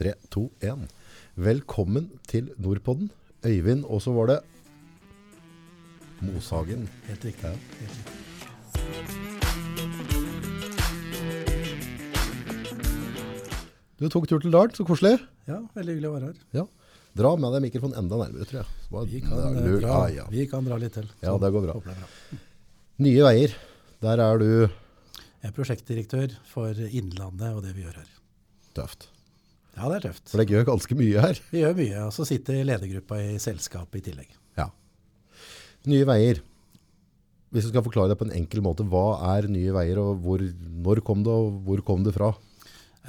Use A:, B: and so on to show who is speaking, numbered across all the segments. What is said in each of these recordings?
A: 3, 2, 1. Velkommen til Nordpodden. Øyvind, og så var det Moshagen.
B: Helt riktig.
A: Ja.
B: Helt riktig.
A: Du tok tur til Dart, så koselig.
B: Ja, veldig hyggelig å være her.
A: Ja. Dra med deg mikrofonen enda nærmere, tror jeg. Bare-
B: Vi kan, eh, dra,
A: ja, ja.
B: vi kan dra litt til.
A: Ja, det går bra. Nye veier. Der er du
B: Jeg er prosjektdirektør for Innlandet og det vi gjør her.
A: tøft.
B: Ja, det er tøft.
A: For dere gjør ganske mye her.
B: Vi gjør mye, og så sitter ledergruppa i selskapet i tillegg.
A: Ja. Nye veier. Hvis du skal forklare det på en enkel måte, hva er Nye veier, og hvor, når kom det, og hvor kom det fra?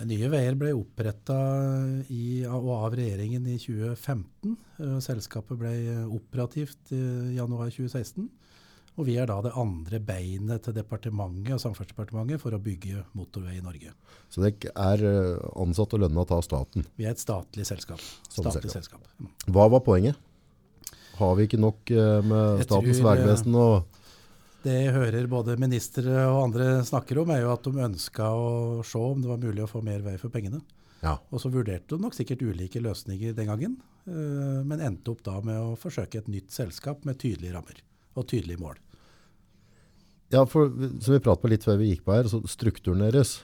B: Nye Veier ble oppretta av regjeringen i 2015. Eh, Selskapet ble operativt i januar 2016. Og vi er da det andre beinet til departementet og Samferdselsdepartementet for å bygge motorvei i Norge.
A: Så dere er eh, ansatt og lønna av staten.
B: Vi er et statlig selskap. Statlig
A: selskap.
B: selskap. Mm.
A: Hva var poenget? Har vi ikke nok eh, med Statens vegvesen og
B: Det jeg hører både ministre og andre snakker om, er jo at de ønska å se om det var mulig å få mer vei for pengene.
A: Ja.
B: Og så vurderte de nok sikkert ulike løsninger den gangen, eh, men endte opp da med å forsøke et nytt selskap med tydelige rammer og tydelige mål.
A: Ja, for som vi pratet på litt før vi gikk på her, så strukturen deres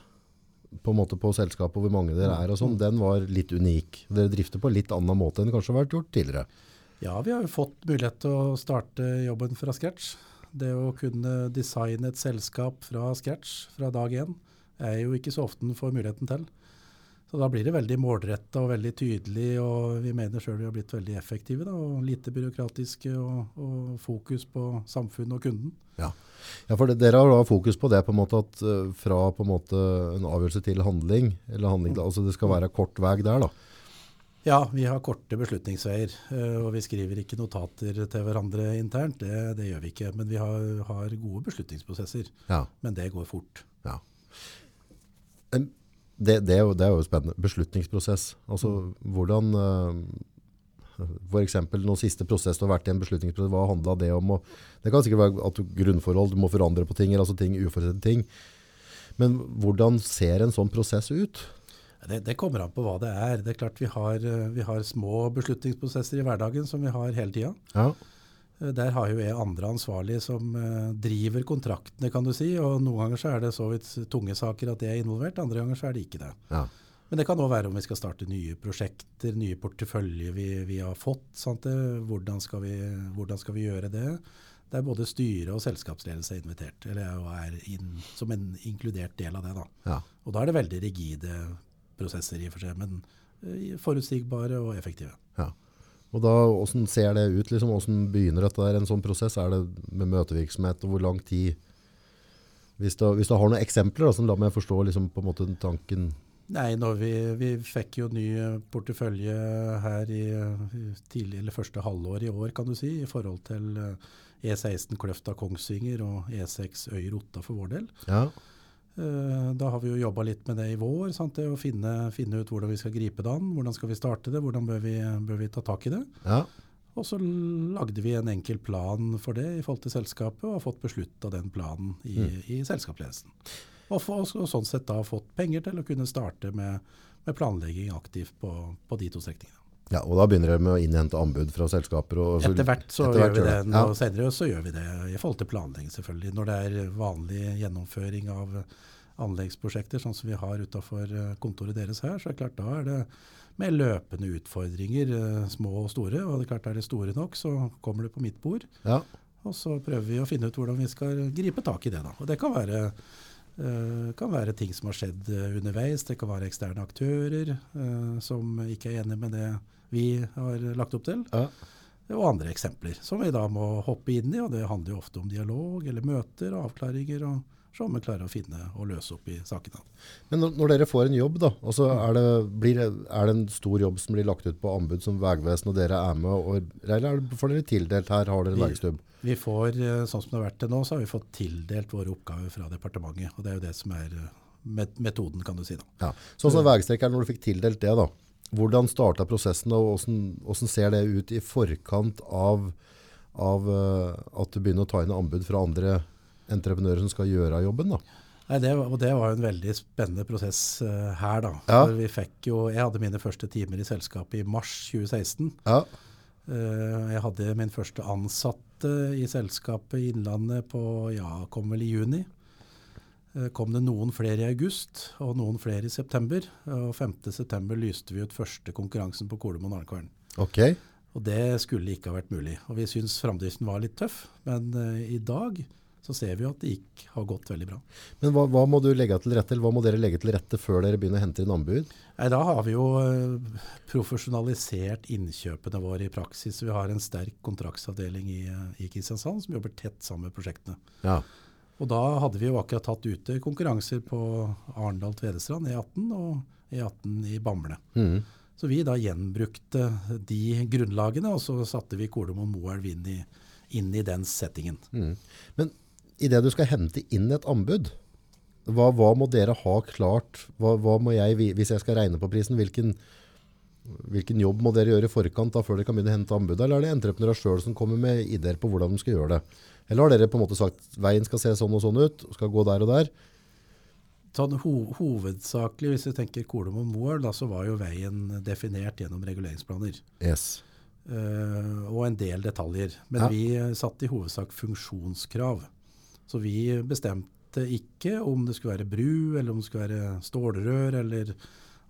A: på en måte på selskapet, hvor mange dere er og sånn, den var litt unik. Dere drifter på litt annen måte enn det kanskje har vært gjort tidligere.
B: Ja, vi har jo fått mulighet til å starte jobben fra scratch. Det å kunne designe et selskap fra scratch fra dag én er jo ikke så ofte en får muligheten til. Så da blir det veldig målretta og veldig tydelig, og vi mener sjøl vi har blitt veldig effektive. Da, og Lite byråkratiske og, og fokus på samfunnet og kunden.
A: Ja, for det, dere har da fokus på det på en måte at eh, fra på en måte en avgjørelse til handling, eller handling, altså det skal være kort vei der da.
B: Ja, vi har korte beslutningsveier, eh, og vi skriver ikke notater til hverandre internt. Det, det gjør vi ikke. Men vi har, har gode beslutningsprosesser.
A: Ja,
B: Men det går fort.
A: ja. Det, det, er jo, det er jo spennende. Beslutningsprosess. Altså hvordan, eh, for eksempel noen siste prosess du har vært i en beslutningsprosess, hva handlet det om? Og det kan sikkert være at grunnforhold, du må forandre på ting, eller altså ting, uforutsette ting. Men hvordan ser en sånn prosess ut?
B: Det, det kommer an på hva det er. Det er klart Vi har, eh, vi har små beslutningsprosesser i hverdagen som vi har hele tida.
A: Ja,
B: Der har jo jeg andre ansvarlige som eh, driver kontraktene, kan du si. Og noen ganger så er det så vidt tunge saker at det er involvert, andre ganger så er det ikke det.
A: ja,
B: Men det kan òg være om vi skal starte nye prosjekter, nye porteføljer vi, vi har fått. Sant? Hvordan, skal vi, hvordan skal vi gjøre det? Der både styre og selskapsledelse er invitert, eller er inn, som en inkludert del av det. da.
A: ja.
B: Og da er det veldig rigide prosesser i og for seg, men eh, forutsigbare og effektive.
A: Ja. Og da, hvordan ser det ut? Liksom, hvordan begynner dette der, en sånn prosess? Er det med møtevirksomhet, og hvor lang tid? Hvis du, hvis du har noen eksempler, da, så la meg forstå liksom, på en måte tanken.
B: Nei, når vi, vi fikk jo ny eh, portefølje her i eh, tidlig, eller første halvår i år, kan du si, i forhold til eh, E16 Kløfta-Kongsvinger og E6 Øyer-Otta for vår del.
A: Ja,
B: Da har vi jo jobba litt med det i vår, sant? det å finne, finne ut hvordan vi skal gripe det an. Hvordan skal vi starte det, hvordan bør vi, bør vi ta tak i det.
A: ja,
B: Og så lagde vi en enkel plan for det i forhold til selskapet, og har fått beslutta den planen i, i selskapsledelsen. Og, for, og sånn sett da fått penger til å kunne starte med, med planlegging aktivt på, på de to strekningene.
A: ja, og da begynner dere med å innhente anbud fra selskaper. Og, så-
B: Etter hvert så
A: etter hvert
B: gjør vi det.
A: det.
B: Nå
A: Ja.
B: senere så gjør vi det i forhold til planlegging, selvfølgelig. Når det er vanlig gjennomføring av anleggsprosjekter, sånn som vi har utafor kontoret deres her, så er det klart da er det med løpende utfordringer, eh, små og store. Og det er klart er det store nok, så kommer det på mitt bord.
A: Ja,
B: Og så prøver vi å finne ut hvordan vi skal gripe tak i det. da. Og det kan være, eh, kan være ting som har skjedd eh, underveis. Det kan være eksterne aktører eh, som ikke er enig med det vi har lagt opp til.
A: ja.
B: Og andre eksempler som vi da må hoppe inn i. og Det handler jo ofte om dialog eller møter og avklaringer. og så om vi klarer å finne og løse opp i sakene.
A: Men når, når dere får en jobb, da, er, det, blir er det en stor jobb som blir lagt ut på anbud som Vegvesen og dere er med, og, eller er får dere tildelt her, har dere
B: Vi-
A: vegstubb?
B: Vi får, eh, sånn som det har vært til nå, så har vi fått tildelt våre oppgaver fra departementet. og Det er jo det som er eh, metoden, kan du si. da.
A: Ja. Sånn som vegstrekkeren, når du fikk tildelt det da, hvordan startet prosessen og hvordan, hvordan ser det ut i forkant av, av eh, at du begynner å ta inn anbud fra andre entreprenører som skal gjøre jobben da?
B: Nei, det, og det var en veldig spennende prosess uh, her, da.
A: Ja.
B: For vi fikk jo, jeg hadde mine første timer i selskapet i mars 2016.
A: Ja.
B: Uh, jeg hadde min første ansatte i selskapet i Innlandet på, ja, kom vel i juni. Uh, kom det noen flere i august, og noen flere i september. Og 5. september lyste vi ut første konkurransen på Kolomoen Arnkvern.
A: Okay.
B: Og det skulle ikke ha vært mulig. Og vi syns framdriften var litt tøff, men i dag så ser vi jo at det gikk, har gått veldig bra.
A: Men hva, hva må du legge til rette, eller hva må dere legge til rette før dere begynner å hente inn anbud?
B: Nei, Da har vi jo eh, profesjonalisert innkjøpene våre i praksis. Vi har en sterk kontraktsavdeling i, eh, i Kristiansand som jobber tett sammen med prosjektene.
A: Ja.
B: Og da hadde vi jo akkurat tatt ute konkurranser på Arendal-Tvedestrand E18 og E18 i Bamble.
A: Mm.
B: Så vi da gjenbrukte de grunnlagene, og så satte vi Kolomoen Moelv inn, inn i den settingen.
A: Mm. Men i det du skal hente inn et anbud, hva, hva må dere ha klart? Hva, hva må jeg, hvis jeg skal regne på prisen, hvilken, hvilken jobb må dere gjøre i forkant da, før dere kan begynne å hente anbud? Eller er det entreprenører selv som kommer med ideer på hvordan de skal gjøre det? Eller har dere på en måte sagt veien skal se sånn og sånn ut, skal gå der og der?
B: Sånn ho hovedsakelig, hvis vi tenker Kolom Moelv, da, så var jo veien definert gjennom reguleringsplaner.
A: Yes.
B: Uh, og en del detaljer. Men
A: Ja.
B: vi satte i hovedsak funksjonskrav. Så vi bestemte ikke om det skulle være bru, eller om det skulle være stålrør, eller,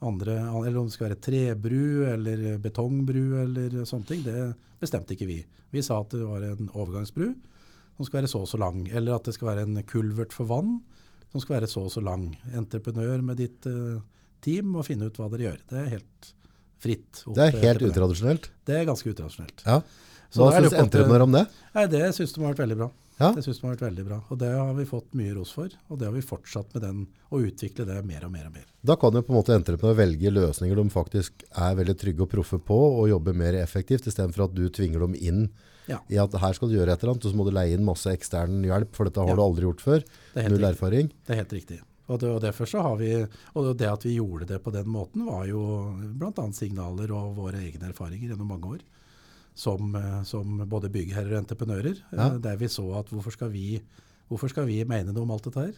B: andre, eller om det skulle være trebru, eller betongbru, eller sånne ting. Det bestemte ikke vi. Vi sa at det var en overgangsbru som skal være så og så lang, eller at det skal være en kulvert for vann som skal være så og så lang. Entreprenør med ditt eh, team må finne ut hva dere gjør. Det er helt fritt.
A: Det er helt utradisjonelt.
B: Det er ganske utradisjonelt.
A: Ja. Hva
B: syns
A: entreprenør om det?
B: Nei, Det syns de har vært veldig bra.
A: Ja.
B: Det synes de har vært veldig bra. Og det har vi fått mye ros for. Og det har vi fortsatt med den, å utvikle det mer og mer og mer.
A: Da kan jo på en måte entreprenør velge løsninger de faktisk er veldig trygge og proffe på, og jobbe mer effektivt, istedenfor at du tvinger dem inn
B: Ja.
A: i at her skal du gjøre et eller annet, og så må du leie inn masse ekstern hjelp, for dette har
B: Ja.
A: du aldri gjort før. Null
B: riktig.
A: erfaring.
B: Det er helt riktig. Og, det, og derfor så har vi, og det at vi gjorde det på den måten, var jo bl.a. signaler og våre egne erfaringer gjennom mange år. Som, eh, som både byggherrer og entreprenører. eh,
A: Ja.
B: Der vi så at hvorfor skal, vi, hvorfor skal vi mene noe om alt dette her?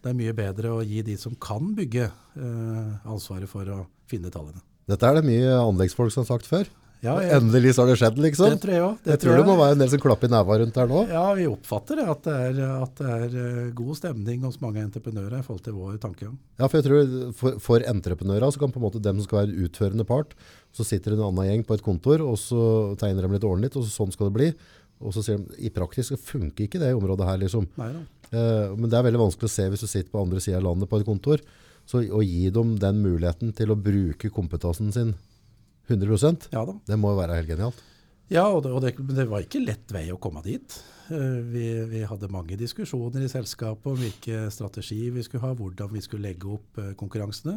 B: Det er mye bedre å gi de som kan bygge, eh, ansvaret for å finne tallene.
A: Dette er det mye anleggsfolk som har sagt før.
B: Ja, jeg,
A: Endelig så har det skjedd, liksom.
B: det tror jeg òg.
A: jeg tror det må være en del som klapper i neva rundt her nå.
B: Ja, vi oppfatter det at det er, at det er eh, god stemning hos mange entreprenører i forhold til vår tankegang.
A: Ja, for jeg tror for, for entreprenører så kan på en måte dem som skal være utførende part, så sitter en annen gjeng på et kontor, og så tegner de litt ordentlig, og så sånn skal det bli. Og så sier de, i praksis så funker ikke det i området her, liksom.
B: Nei.
A: Eh, men det er veldig vanskelig å se hvis du sitter på andre siden av landet på et kontor. Så å gi dem den muligheten til å bruke kompetansen sin 100%
B: Ja da.
A: det må jo være helt genialt.
B: Ja, og det, og det, det var ikke lett vei å komme dit. Eh, Vi, vi hadde mange diskusjoner i selskapet om hvilke strategier vi skulle ha, hvordan vi skulle legge opp eh, konkurransene,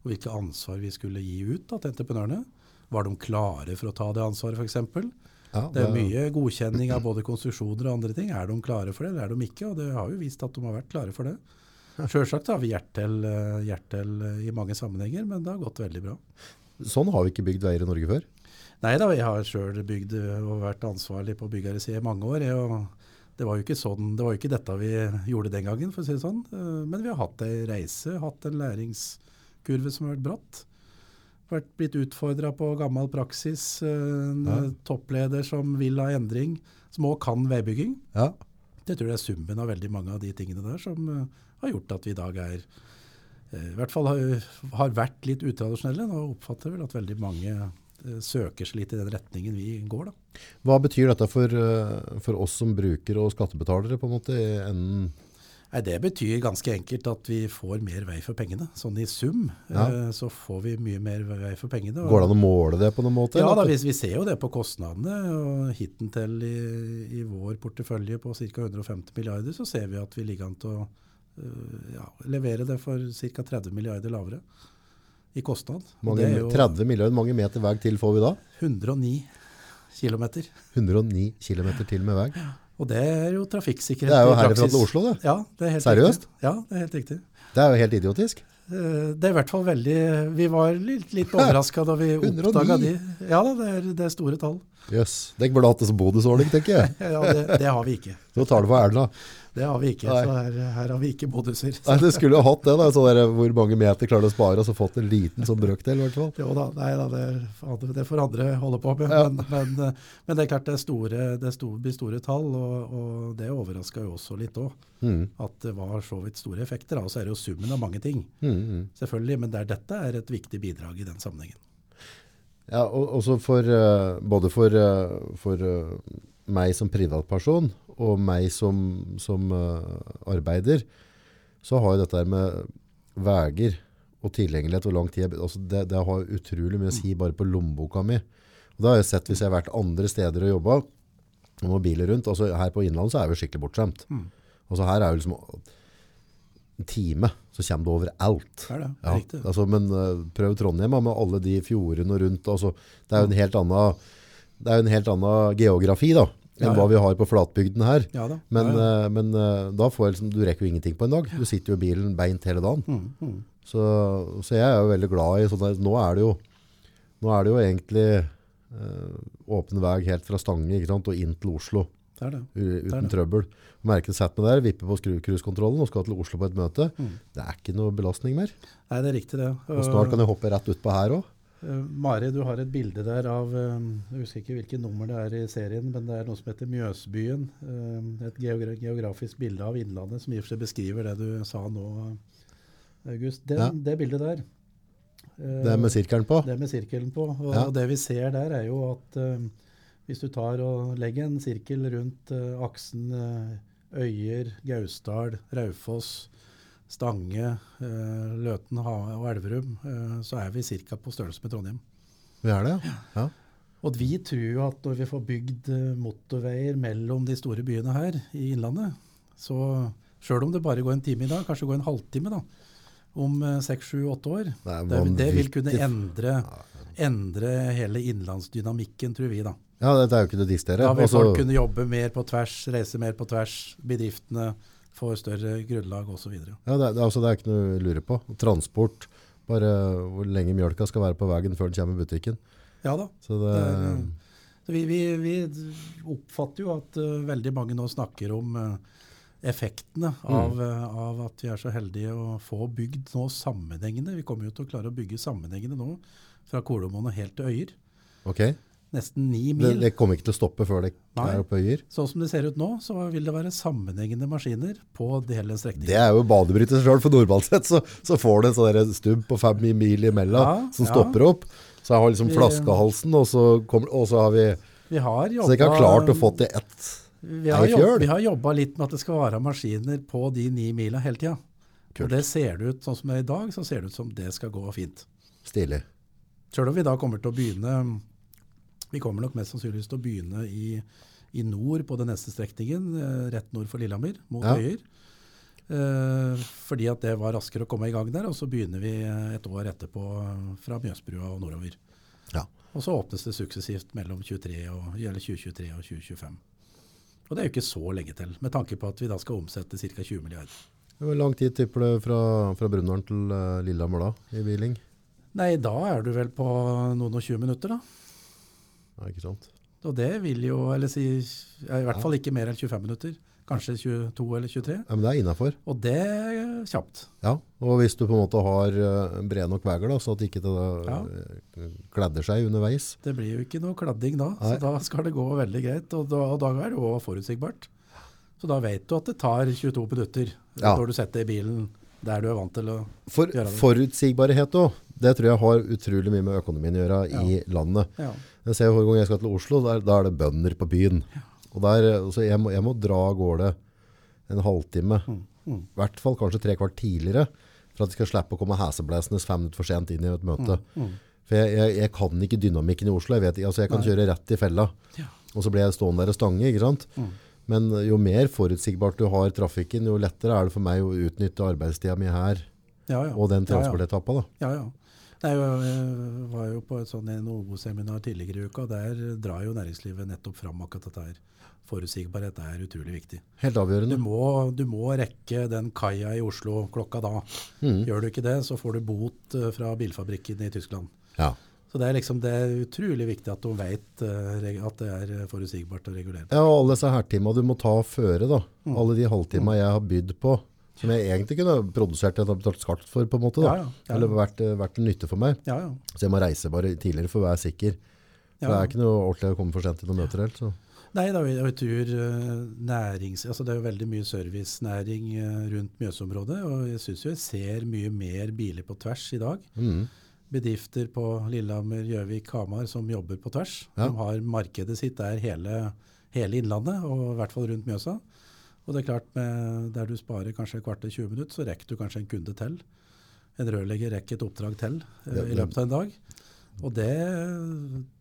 B: og hvilke ansvar vi skulle gi ut da, til entreprenørene. Var de klare for å ta det ansvaret, f.eks.?
A: Ja,
B: Det er mye godkjenning av både konstruksjoner og andre ting. Er de klare for det, eller er de ikke? Og det har jo vist at de har vært klare for det. Sjølsagt har vi hjertel, eh, hjertel i mange sammenhenger, men det har gått veldig bra.
A: Sånn har vi ikke bygd veier i Norge før.
B: Nei da, jeg har sjøl bygd eh, og vært ansvarlig på byggersida i mange år. Og det var jo ikke sånn, det var jo ikke dette vi gjorde den gangen, for å si det sånn. Eh, Men vi har hatt ei reise, hatt en læringskurve som har vært bratt. Vært blitt utfordra på gammel praksis. eh, En
A: Ja.
B: toppleder som vil ha endring, som òg kan veibygging.
A: Ja.
B: Det tror jeg er summen av veldig mange av de tingene der som har gjort at vi i dag er i hvert fall har, har vært litt utradisjonelle. Nå oppfatter jeg vel at veldig mange eh, søker seg litt i den retningen vi går. da.
A: Hva betyr dette for, eh, for oss som brukere og skattebetalere på en måte? enden?
B: Nei, Det betyr ganske enkelt at vi får mer vei for pengene. Sånn i sum
A: Ja.
B: eh, så får vi mye mer vei for pengene.
A: Går det an å måle det på noen måte?
B: Ja, da, vi, vi ser jo det på kostnadene. og Hittil i, i vår portefølje på ca. 150 milliarder, så ser vi at vi ligger an til å ja, levere det for ca. 30 milliarder lavere i kostnad.
A: Mange,
B: er jo
A: 30 milliarder, mange meter vei til får vi da?
B: 109 kilometer.
A: 109 km til med vei.
B: Og det er jo trafikksikkerhet
A: Det er jo herfra til Oslo, det.
B: Ja, det er helt
A: Seriøst?
B: Riktig. Ja, det er helt riktig.
A: Det er jo helt idiotisk.
B: Eh, Det er i hvert fall veldig Vi var litt, litt overraska da vi
A: 109?
B: oppdaga de. Ja da, det er, det er store tall.
A: Jøss. Dere burde hatt det som bonusordning, tenker jeg.
B: Ja, det, det har vi ikke.
A: Så tar du for Erna.
B: Det har vi ikke.
A: Nei.
B: Så her, her har vi ikke bonuser.
A: Nei, du skulle jo hatt det, da. Så der, hvor mange meter klarer du å spare, og så fått en liten sånn brøkdel, i hvert fall.
B: Jo da, nei da, det, det får andre holde på med.
A: Ja.
B: Men, men, eh, men det er klart det, store, det store, blir store tall, og, og det overraska jo også litt òg.
A: Mm.
B: At det var så vidt store effekter. Og så er det jo summen av mange ting,
A: Mm, mm.
B: selvfølgelig. Men der, dette er et viktig bidrag i den sammenhengen.
A: Ja, og også for, uh, både for, uh, for uh, meg som privatperson og meg som, som arbeider, så har jo dette med veger og tilgjengelighet og lang tid, altså det, det har utrolig mye å si bare på lommeboka mi. Og det har jeg sett hvis jeg har vært andre steder og jobbet, og med biler rundt, altså her på Innlandet så er vi skikkelig bortskjemt.
B: Mm.
A: Altså her er jo liksom en time, så kommer du overalt.
B: Det er det, er riktig.
A: altså, men uh, prøv Trondheim med alle de fjordene rundt. Altså, det er jo en helt annen, en helt annen geografi da, enn
B: Ja, ja.
A: hva vi har på flatbygden her.
B: Ja da.
A: Men, eh, men uh, da får liksom, du rekker jo ingenting på en dag. Du sitter jo i bilen beint hele dagen.
B: Mm, mm.
A: Så, så jeg er jo veldig glad i sånn nå er det jo, nå er det jo egentlig åpen vei helt fra Stange og inn til Oslo
B: Det er det.
A: uten
B: det.
A: trøbbel. Merket setter meg der, vipper på cruisekontrollen og skal til Oslo på et møte.
B: Mm.
A: Det er ikke noe belastning mer.
B: Nei, det er riktig det.
A: Og snart kan jeg hoppe rett utpå her også.
B: Eh, Mari, du har et bilde der av eh, Jeg husker ikke hvilket nummer det er i serien, men det er noe som heter Mjøsbyen. eh, Et geogra geografisk bilde av Innlandet som i og for seg beskriver det du sa nå, August. Det,
A: Ja.
B: Det bildet der
A: Det er med sirkelen på.
B: det med sirkelen på. Og,
A: Ja.
B: det vi ser der, er jo at hvis du tar og legger en sirkel rundt uh, aksen uh, Øyer, Gausdal, Raufoss, Stange, uh, Løten ha- og Elverum, så er vi ca. på størrelse med Trondheim.
A: Vi er det, ja. ja.
B: Og vi tror jo at når vi får bygd motorveier mellom de store byene her i Innlandet, så sjøl om det bare går en time i dag, kanskje går en halvtime da, om eh, seks, sju, åtte år,
A: Det
B: det, det vil kunne endre, endre hele innlandsdynamikken, tror vi da.
A: Ja, dette er jo ikke det distere.
B: Da vil
A: Altså,
B: folk kunne jobbe mer på tvers, reise mer på tvers, bedriftene får større grunnlag osv.
A: ja, det, det, altså, det er ikke noe å lure på. Transport, bare hvor lenge mjølka skal være på veien før den kommer i butikken.
B: Ja da.
A: Så det,
B: Det er, Så vi, vi, vi oppfatter jo at uh, veldig mange nå snakker om eh, effektene av, mm. av at vi er så heldige å få bygd nå sammenhengende. Vi kommer jo til å klare å bygge sammenhengende nå, fra Kolomoen og helt til Øyer.
A: ok.
B: Nesten ni mil.
A: det kommer ikke til å stoppe før det
B: Nei.
A: er oppe Øyer.
B: Sånn som det ser ut nå, så vil det være sammenhengende maskiner på det hele strekningen.
A: Det er jo badebryter sjøl. For normalt så, så får du en sånn stubb på fem mil imellom
B: Ja,
A: som
B: ja.
A: stopper opp. Så jeg har liksom flaskehalsen, og så, kommer, og så har vi
B: Vi har
A: Så jeg ikke har klart å få til ett
B: Vi har, jobb, vi har jobba litt med at det skal være maskiner på de ni mila hele tida. Og det ser det ut, sånn som det er i dag, så ser det ut som det skal gå fint.
A: stilig.
B: Sjøl om vi da kommer til å begynne Vi kommer nok mest sannsynligvis til å begynne i, i nord på den neste strekningen, eh, rett nord for Lillehammer, mot
A: Ja.
B: Øyer. Eh, fordi at det var raskere å komme i gang der, og så begynner vi eh, et år etterpå fra Mjøsbrua og nordover.
A: Ja.
B: Og så åpnes det suksessivt mellom 23 og, eller 2023 og 2025. Og det er jo ikke så lenge til, med tanke på at vi da skal omsette ca. 20 milliarder.
A: Hvor lang tid tipper du fra, fra Brunnaren til uh, Lillehammer da, i biling?
B: Nei, da er du vel på noen og 20 minutter, da.
A: Ja, ikke sant?
B: Og det vil jo, eller si, i hvert fall ikke mer enn 25 minutter. Kanskje 22 eller 23.
A: Ja, men det er innenfor.
B: Og det er kjapt.
A: Ja, og hvis du på en måte har uh, bred nok veger, da, så at ikke det
B: Ja.
A: kladder kledder seg underveis.
B: Det blir jo ikke noe kladding da,
A: Nei.
B: så da skal det gå veldig greit. Og da, og da er det òg forutsigbart. Så da vet du at det tar 22 minutter
A: Ja.
B: når du setter i bilen der du er vant til å
A: For,
B: Gjøre det.
A: forutsigbarhet òg. det tror jeg har utrolig mye med økonomien å gjøre i landet.
B: ja.
A: Jeg ser hver gang jeg skal til Oslo, der, da er det bønder på byen. Og der, altså jeg må, jeg må dra av gårde en halvtime,
B: Mm, mm.
A: i hvert fall kanskje tre kvart tidligere, for at jeg skal slippe å komme heseblesende fem minutter for sent inn i et møte.
B: Mm.
A: For jeg, jeg, jeg kan ikke dynamikken i Oslo. Jeg, vet, altså jeg kan
B: Nei.
A: kjøre rett i fella,
B: Ja.
A: og så blir jeg stående der og stange. ikke sant? Men jo mer forutsigbart du har trafikken, jo lettere er det for meg å utnytte arbeidstida mi her,
B: Ja, ja.
A: og den transportetappa. da.
B: Ja, ja. Jeg var jo på et sånn NHO-seminar tidligere i uka. Der drar jo næringslivet nettopp fram akkurat dette her. Forutsigbarhet er utrolig viktig.
A: Helt
B: Du
A: avgjørende.
B: må, du må rekke den kaia i Oslo klokka da.
A: Mm.
B: Gjør du ikke det, så får du bot eh, fra bilfabrikken i Tyskland.
A: Ja.
B: Så det er liksom det er utrolig viktig at de vet eh, at det er forutsigbart og regulert.
A: Ja, og alle disse hertima du må ta og føre, da.
B: Mm.
A: Alle de halvtimene jeg har bydd på, som jeg egentlig kunne produsert og betalt skatt for, på en måte. da.
B: Ja, ja, ja.
A: Eller vært, eh, vært nytte for meg.
B: Ja, ja.
A: Så jeg må reise bare tidligere for å være sikker. For Det er ikke noe ordentlig å komme for sent til noen møter helt. Så.
B: Nei, jeg tror eh, nærings... Altså det er jo veldig mye servicenæring eh, rundt Mjøsområdet, og jeg syns jo jeg ser mye mer biler på tvers i dag.
A: Mm.
B: Bedrifter på Lillehammer, Gjøvik, Hamar som jobber på tvers.
A: Ja.
B: De har markedet sitt der hele, hele Innlandet, og i hvert fall rundt Mjøsa. Og det er klart, med, der du sparer kanskje et kvarter 20 minutter, så rekker du kanskje en kunde til. En rørlegger rekker et oppdrag til
A: uh,
B: i løpet av en dag. Og det,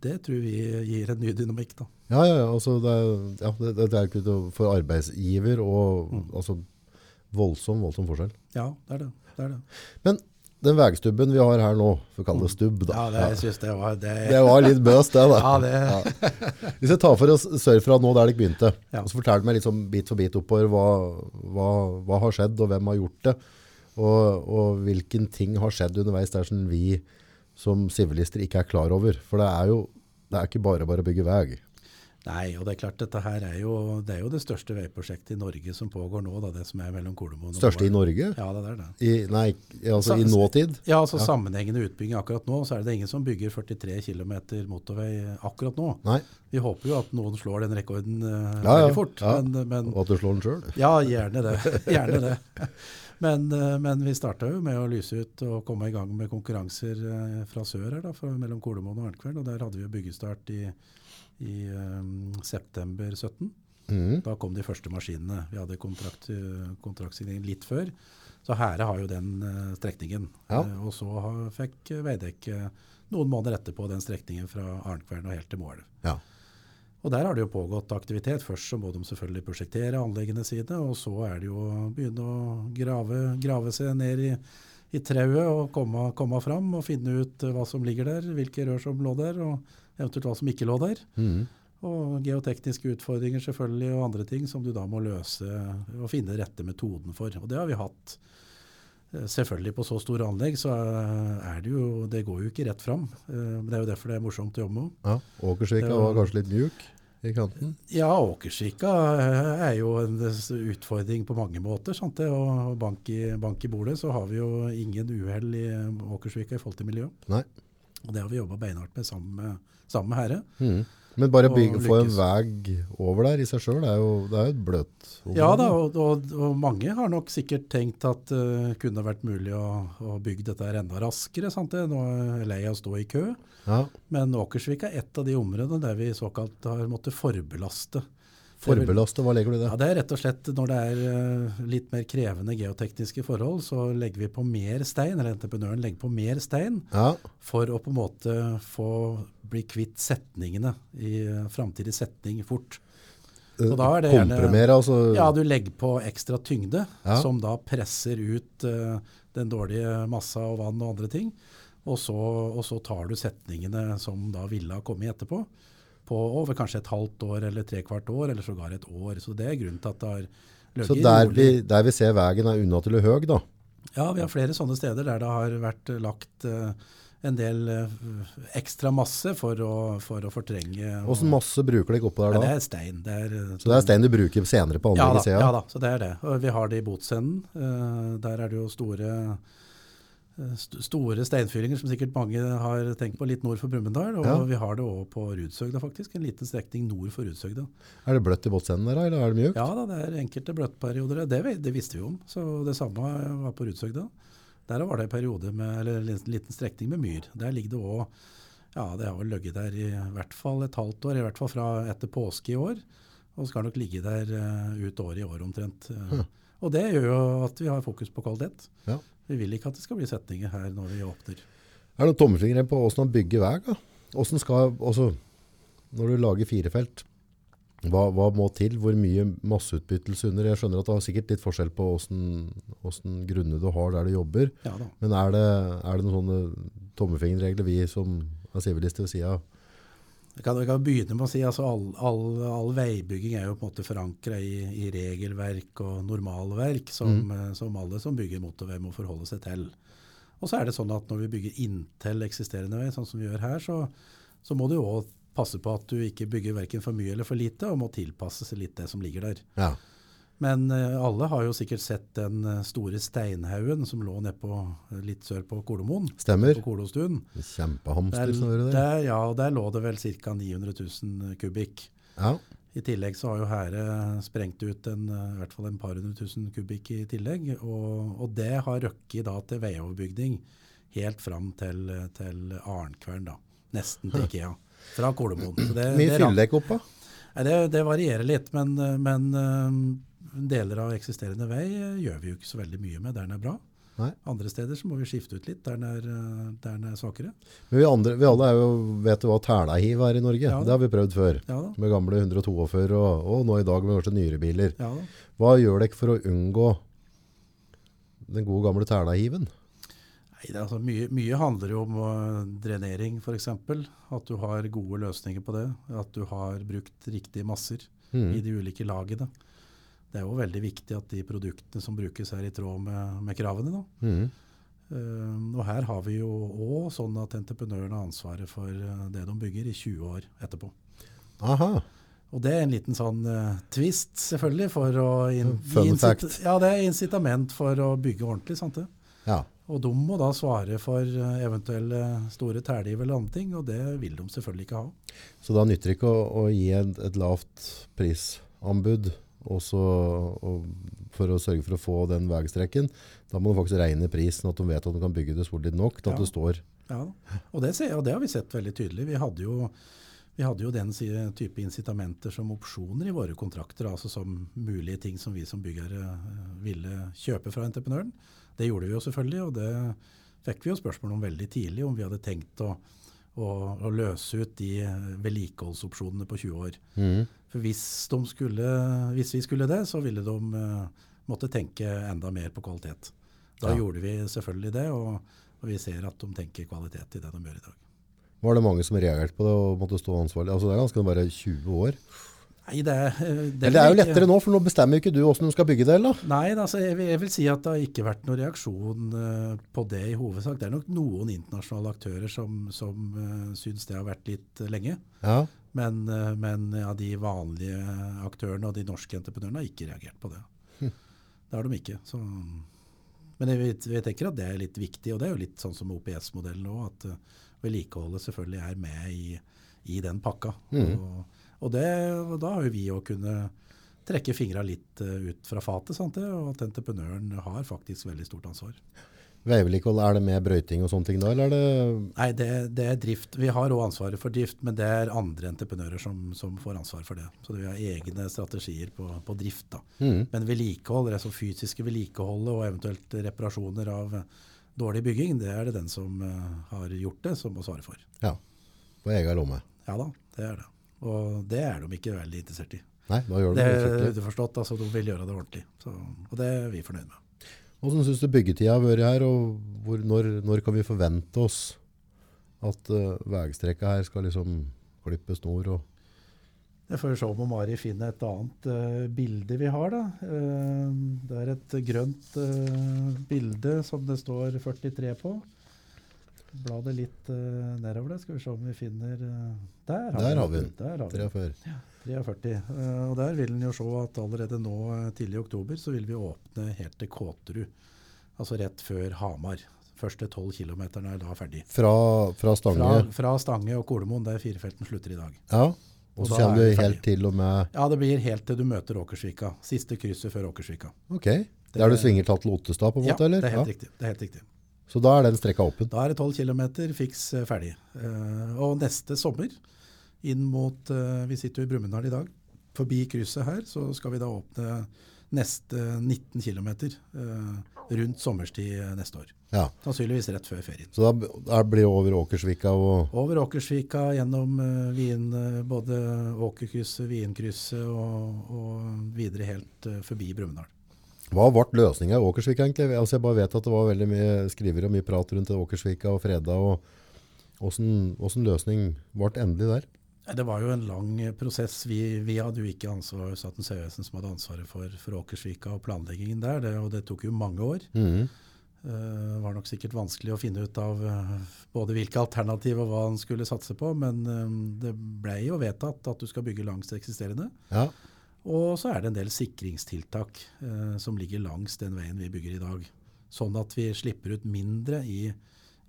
B: det tror vi gir en ny dynamikk, da.
A: Ja, ja, ja, altså det, ja, det, det er for arbeidsgiver og
B: Mm.
A: altså voldsom, voldsom forskjell.
B: Ja, det er det. det, er det.
A: Men den vegstubben vi har her nå, for å kalle det stubb da.
B: Ja, det, jeg synes det var det,
A: Det var litt bøst det da.
B: Ja, det,
A: Hvis jeg tar for oss Sørfra nå der dere begynte,
B: Ja.
A: og så forteller meg litt sånn bit for bit oppover hva, hva, hva har skjedd og hvem har gjort det, og, og hvilken ting har skjedd underveis der som vi som sivilister ikke er klar over. For det er jo det er ikke bare bare å bygge vei.
B: Nei, og det er klart dette her er jo det, er jo det største veiprosjektet i Norge som pågår nå, da, det som er mellom Kolomoen og
A: Største i Norge?
B: Ja, det er det.
A: I, nei, altså i nåtid?
B: Ja, altså sammenhengende utbygging akkurat nå, så er det ingen som bygger 43 km motorvei akkurat nå.
A: Nei.
B: Vi håper jo at noen slår den rekorden uh,
A: Ja, ja,
B: veldig fort,
A: ja.
B: men, men
A: Og at du slår den sjøl?
B: ja, gjerne det. gjerne det. Men, eh, men vi starta jo med å lyse ut og komme i gang med konkurranser eh, fra sør her, da, fra, mellom Kolomoen og Arnkveld. Og der hadde vi byggestart i, i um, september 17.
A: Mm.
B: Da kom de første maskinene. Vi hadde kontrakt, kontraktsigning litt før. Så Hære har jo den uh, strekningen.
A: Ja.
B: Uh, og så har, fikk Veidekke noen måneder etterpå den strekningen fra Arnkvern og helt til Moelv.
A: Ja.
B: Og der har det jo pågått aktivitet. Først så må de selvfølgelig prosjektere anleggene sine, og så er det jo å begynne å grave, grave seg ned i, i trauet og komme, komme fram og finne ut eh, hva som ligger der, hvilke rør som lå der, og eventuelt hva som ikke lå der.
A: Mm.
B: Og geotekniske utfordringer selvfølgelig, og andre ting som du da må løse og finne rette metoden for. Og det har vi hatt. Eh, Selvfølgelig på så store anlegg så er det jo Det går jo ikke rett fram. Eh, Men det er jo derfor det er morsomt å jobbe med.
A: Ja. Åkersvika
B: var-
A: var kanskje litt mjuk i kanten?
B: Ja, Åkersvika eh, er jo en utfordring på mange måter. Sant det? Og bank i, bank i bordet så har vi jo ingen uhell i Åkersvika i forhold til miljø.
A: Nei.
B: Og det har vi jobba beinhardt med sammen med, sammen med Herre.
A: Mm. Men bare å få en vei over der i seg sjøl, det det er jo et bløt område.
B: Ja da, og, og, og mange har nok sikkert tenkt at det kunne vært mulig å, å bygge dette her enda raskere. Sant det? Nå er jeg lei av å stå i kø.
A: Ja.
B: Men Åkersvik er et av de områdene der vi såkalt har måttet forbelaste.
A: Forbelaste, hva legger du i det?
B: Ja, Det er rett og slett når det er eh, litt mer krevende geotekniske forhold, så legger vi på mer stein, eller entreprenøren legger på mer stein,
A: Ja.
B: for å på en måte få bli kvitt setningene i uh, framtidig setning fort. Så da er det gjerne-
A: altså.
B: Ja, du legger på ekstra tyngde,
A: Ja.
B: som da presser ut uh, den dårlige massa og vann og andre ting. Og så, og så tar du setningene som da ville ha kommet etterpå, på over kanskje et halvt år eller trekvart år, eller sågar et år. Så det er grunnen til at det har
A: Så der vi, der vi ser veien er unaturlig høy, da.
B: Ja, vi har flere sånne steder der det har vært lagt uh, en del uh, ekstra masse for å, for å fortrenge.
A: Åssen masse bruker dere oppå der
B: Ja, det
A: da?
B: er stein. Det er, eh,
A: Så det er stein du bruker senere på
B: Ja da,
A: anlegget,
B: ja da, så det er det. Og vi har det i Botsenden. Uh, der er det jo store, st store steinfyllinger som sikkert mange har tenkt på litt nord for Brumunddal. Og
A: Ja.
B: vi har det òg på Rudsøgda, faktisk. En liten strekning nord for Rudsøgda.
A: Er det bløtt i båtsenden der, eller er det mjukt?
B: Ja da, det er enkelte bløttperioder. Det, det visste vi om. Så det samme var på Rudsøgda. Der var det en periode med, eller en liten- strekning med myr. Der ligger det òg Ja, det har vel ligget der i hvert fall et halvt år, i hvert fall fra etter påske i år. Og skal nok ligge der eh, ut året i år omtrent. Eh,
A: Hm.
B: Og det gjør jo at vi har fokus på kvalitet.
A: Ja.
B: Vi vil ikke at det skal bli setninger her når vi åpner.
A: Er det noen tommelfingre på åssen man bygger vei? da? Skal, når du lager firefelt, hva, hva må til? Hvor mye masseutbyttelse under? Jeg skjønner at det har sikkert litt forskjell på åssen grunner du har der du jobber.
B: Ja.
A: Men er det, er det noen sånne tommelfingerregler vi som er sivilister ved sida ja?
B: Jeg kan, jeg kan begynne med å si altså all, all, all veibygging er jo på en måte forankra i, i regelverk og normalverk som,
A: Mm.
B: eh, som alle som bygger motorvei må forholde seg til. Og så er det sånn at når vi bygger inntil eksisterende vei, sånn som vi gjør her, så, så må du òg passe på at du ikke bygger verken for mye eller for lite, og må tilpasse seg litt det som ligger der.
A: Ja.
B: Men eh, alle har jo sikkert sett den eh, store steinhaugen som lå nedpå eh, litt sør på Kolomoen.
A: Stemmer.
B: På Kolostuen.
A: Kjempehamster
B: Der, der, ja, der lå det vel ca. 900 000 kubikk.
A: Ja.
B: I tillegg så har jo Hære sprengt ut en, i hvert fall en par hundre tusen kubikk i tillegg. Og, og det har røkket da til veioverbygning helt fram til, til Arnkvern, da. Nesten til Ikea. Fra Kolomoen.
A: Mye
B: ram-
A: fylledekk oppå.
B: Nei, det, det varierer litt, men, men deler av eksisterende vei eh, gjør vi jo ikke så veldig mye med der den er bra.
A: Nei.
B: Andre steder så må vi skifte ut litt der den er, eh, der den er svakere.
A: Men vi, andre, vi alle jo, vet jo hva tælahiv er i Norge.
B: Ja.
A: Det har vi prøvd før.
B: Ja.
A: Med gamle 142 og, og nå i dag med kanskje nyere biler.
B: Ja.
A: Hva gjør dere for å unngå den gode gamle tælahiven?
B: Nei, altså mye, mye handler jo om uh, drenering f.eks. At du har gode løsninger på det. At du har brukt riktige masser
A: Mm.
B: i de ulike lagene. Det er jo veldig viktig at de produktene som brukes er i tråd med, med kravene.
A: Mm.
B: Uh, og her har vi jo òg sånn at entreprenøren har ansvaret for uh, det de bygger i 20 år etterpå.
A: Aha.
B: Og det er en liten sånn uh, twist, selvfølgelig, for å in. Ja, det er incitament for å bygge ordentlig. sant det?
A: Ja.
B: Og de må da svare for eventuelle store tælgiv eller andre ting, og det vil de selvfølgelig ikke ha.
A: Så da nytter det ikke å, å gi et, et lavt prisanbud også, og for å sørge for å få den veistrekken. Da må du faktisk regne prisen, at de vet at de kan bygge det solid nok til at
B: Ja.
A: det står
B: Ja, og det, ser, og det har vi sett veldig tydelig. Vi hadde jo, vi hadde jo den type incitamenter som opsjoner i våre kontrakter, altså som mulige ting som vi som byggere eh, ville kjøpe fra entreprenøren. Det gjorde vi jo selvfølgelig, og det fikk vi jo spørsmål om veldig tidlig, om vi hadde tenkt å, å, å løse ut de eh, vedlikeholdsopsjonene på 20 år.
A: Mhm.
B: Hvis, de skulle, hvis vi skulle det, så ville de eh, måtte tenke enda mer på kvalitet. Da
A: Ja.
B: gjorde vi selvfølgelig det, og, og vi ser at de tenker kvalitet i det de gjør i dag.
A: Var det mange som reagerte på det og måtte stå ansvarlig? Altså det er ganske bare 20 år.
B: Nei, det, eh,
A: det er jo lettere nå, for nå bestemmer ikke du hvordan du skal bygge det, eller?
B: Nei, altså, jeg, vil, jeg vil si at det har ikke vært noen reaksjon eh, på det i hovedsak. Det er nok noen internasjonale aktører som, som uh, syns det har vært litt lenge.
A: Ja.
B: Men, eh, men ja, de vanlige aktørene og de norske entreprenørene har ikke reagert på det. Det har de ikke. Så. Men jeg, vet- jeg tenker at det er litt viktig, og det er jo litt sånn som OPS-modellen òg, at uh, vedlikeholdet selvfølgelig er med i, i den pakka.
A: Mm.
B: Og, og, det, og da har jo vi å kunne trekke fingra litt eh, ut fra fatet, sant det, og at entreprenøren har faktisk veldig stort ansvar.
A: Veivedlikehold, er det med brøyting og sånne ting da, eller er det
B: Nei, det, det er drift. Vi har òg ansvaret for drift, men det er andre entreprenører som, som får ansvar for det. Så vi har egne strategier på, på drift. da.
A: Mm.
B: Men vedlikehold, så fysiske vedlikeholdet og eventuelt reparasjoner av dårlig bygging, det er det den som eh, har gjort det, som må svare for.
A: Ja, på egen lomme.
B: Ja da, det er det. Og det er de ikke veldig interessert i.
A: Nei, da gjør de
B: Det
A: det
B: er
A: skikkelig.
B: underforstått, altså de vil gjøre det ordentlig. Så, og det er vi fornøyd med.
A: Hvordan synes du byggetida har vært her, og hvor, når, når kan vi forvente oss at uh, veistrekka her skal liksom klippe snor og
B: Jeg får se om Mari finner et annet uh, bilde vi har. da. Eh, det er et grønt uh, bilde som det står 43 på. Bla det litt eh, nedover. det, Skal vi se om vi finner eh, Der har
A: Der
B: vi den. Der har vi den.
A: 43?
B: 43. Eh, og der vil en jo se at allerede nå eh, tidlig i oktober så vil vi åpne helt til Kåterud. Altså rett før Hamar. Første 12 km er da ferdig.
A: Fra, fra Stange?
B: Fra, fra Stange og Kolomoen, der firefelten slutter i dag.
A: Ja. Og så kommer
B: er
A: du helt til og med
B: Ja, det blir helt til du møter Åkersvika. Siste krysset før Åkersvika.
A: Ok. Det, Der du svinger til Ottestad, på en
B: Ja,
A: måte, eller?
B: det er helt riktig. Det er helt riktig.
A: Så da er den strekka åpen?
B: Da er det 12 km fiks eh, ferdig. Og neste sommer, inn mot eh, Vi sitter jo i Brumunddal i dag. Forbi krysset her så skal vi da åpne neste 19 km rundt sommerstid eh, neste år.
A: Ja.
B: Sannsynligvis rett før ferien.
A: Så da, blir det over Åkersvika og
B: Over Åkersvika, gjennom Vien, eh, både Åkerkrysset, Vienkrysset og, og videre helt eh, forbi Brumunddal.
A: Hva ble løsninga i Åkersvika egentlig? Altså jeg bare vet at det var veldig mye skrivere og mye prat rundt Åkersvika og Freda. og åssen løsning ble endelig der?
B: Det var jo en lang eh, prosess. Vi, vi hadde jo ikke ansvar, Statens vegvesen som hadde ansvaret for, for Åkersvika og planleggingen der, det, og det tok jo mange år.
A: Mhm.
B: Det var nok sikkert vanskelig å finne ut av både hvilke alternativ og hva han skulle satse på, men det ble jo vedtatt at du skal bygge langs det eksisterende.
A: Ja.
B: Og så er det en del sikringstiltak uh, som ligger langs den veien vi bygger i dag. Sånn at vi slipper ut mindre i,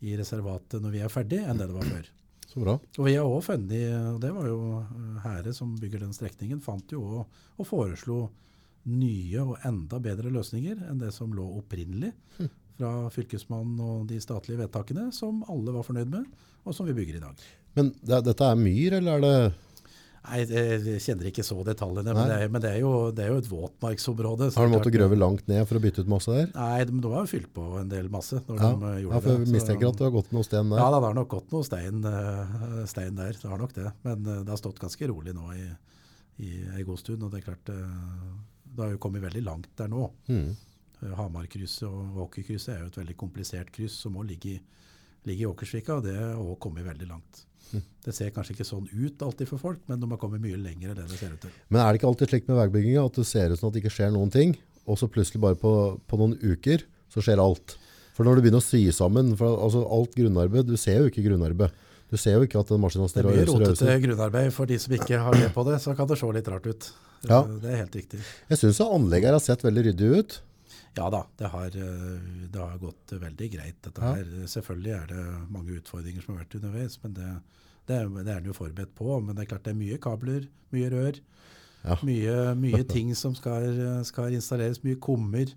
B: i reservatet når vi er ferdig, enn det det var før.
A: Så bra.
B: Og vi har også funnet, og det var jo Hære som bygger den strekningen, fant jo òg og foreslo nye og enda bedre løsninger enn det som lå opprinnelig fra Fylkesmannen og de statlige vedtakene, som alle var fornøyd med, og som vi bygger i dag.
A: Men det, dette er myr, eller er det
B: Nei, Jeg kjenner ikke så detaljene, men det, er, men det, er jo, det, er, jo, et våtmarksområde.
A: Har du måttet grøve langt ned for å bytte ut masse der?
B: Nei, de, de har jo fylt på en del masse. når
A: ja.
B: de gjorde
A: ja, for
B: Jeg
A: mistenker at det har gått noe stein der.
B: Ja, det har nok gått noe stein, uh, stein, der. Det har nok det. Men uh, det har stått ganske rolig nå i, i en god stund. Og det er klart, det har jo kommet veldig langt der nå.
A: Mm.
B: Hamarkrysset og Åkerkrysset er jo et veldig komplisert kryss som må ligge i, i Åkersvika, og det har òg kommet veldig langt. Det ser kanskje ikke sånn ut alltid for folk, men de har kommet mye lenger enn det det ser ut til.
A: Men er det ikke alltid slik med veibygginga at det ser ut som at det ikke skjer noen ting, og så plutselig bare på, på noen uker så skjer alt? For når du begynner å sy sammen for altså alt grunnarbeid, Du ser jo ikke grunnarbeid. Du ser jo ikke at maskinen står
B: og øser. Det blir rotete grunnarbeid. For de som ikke har det på det, så kan det se litt rart ut.
A: Ja.
B: Det er helt riktig.
A: Jeg syns anlegget her har sett veldig ryddig ut.
B: Ja da, det har, det har gått veldig greit. dette
A: Ja.
B: her. Selvfølgelig er det mange utfordringer som har vært underveis, men det, det, det er en jo forberedt på. Men det er klart det er mye kabler, mye rør.
A: Ja.
B: Mye, mye ting som skal, skal installeres. Mye kummer.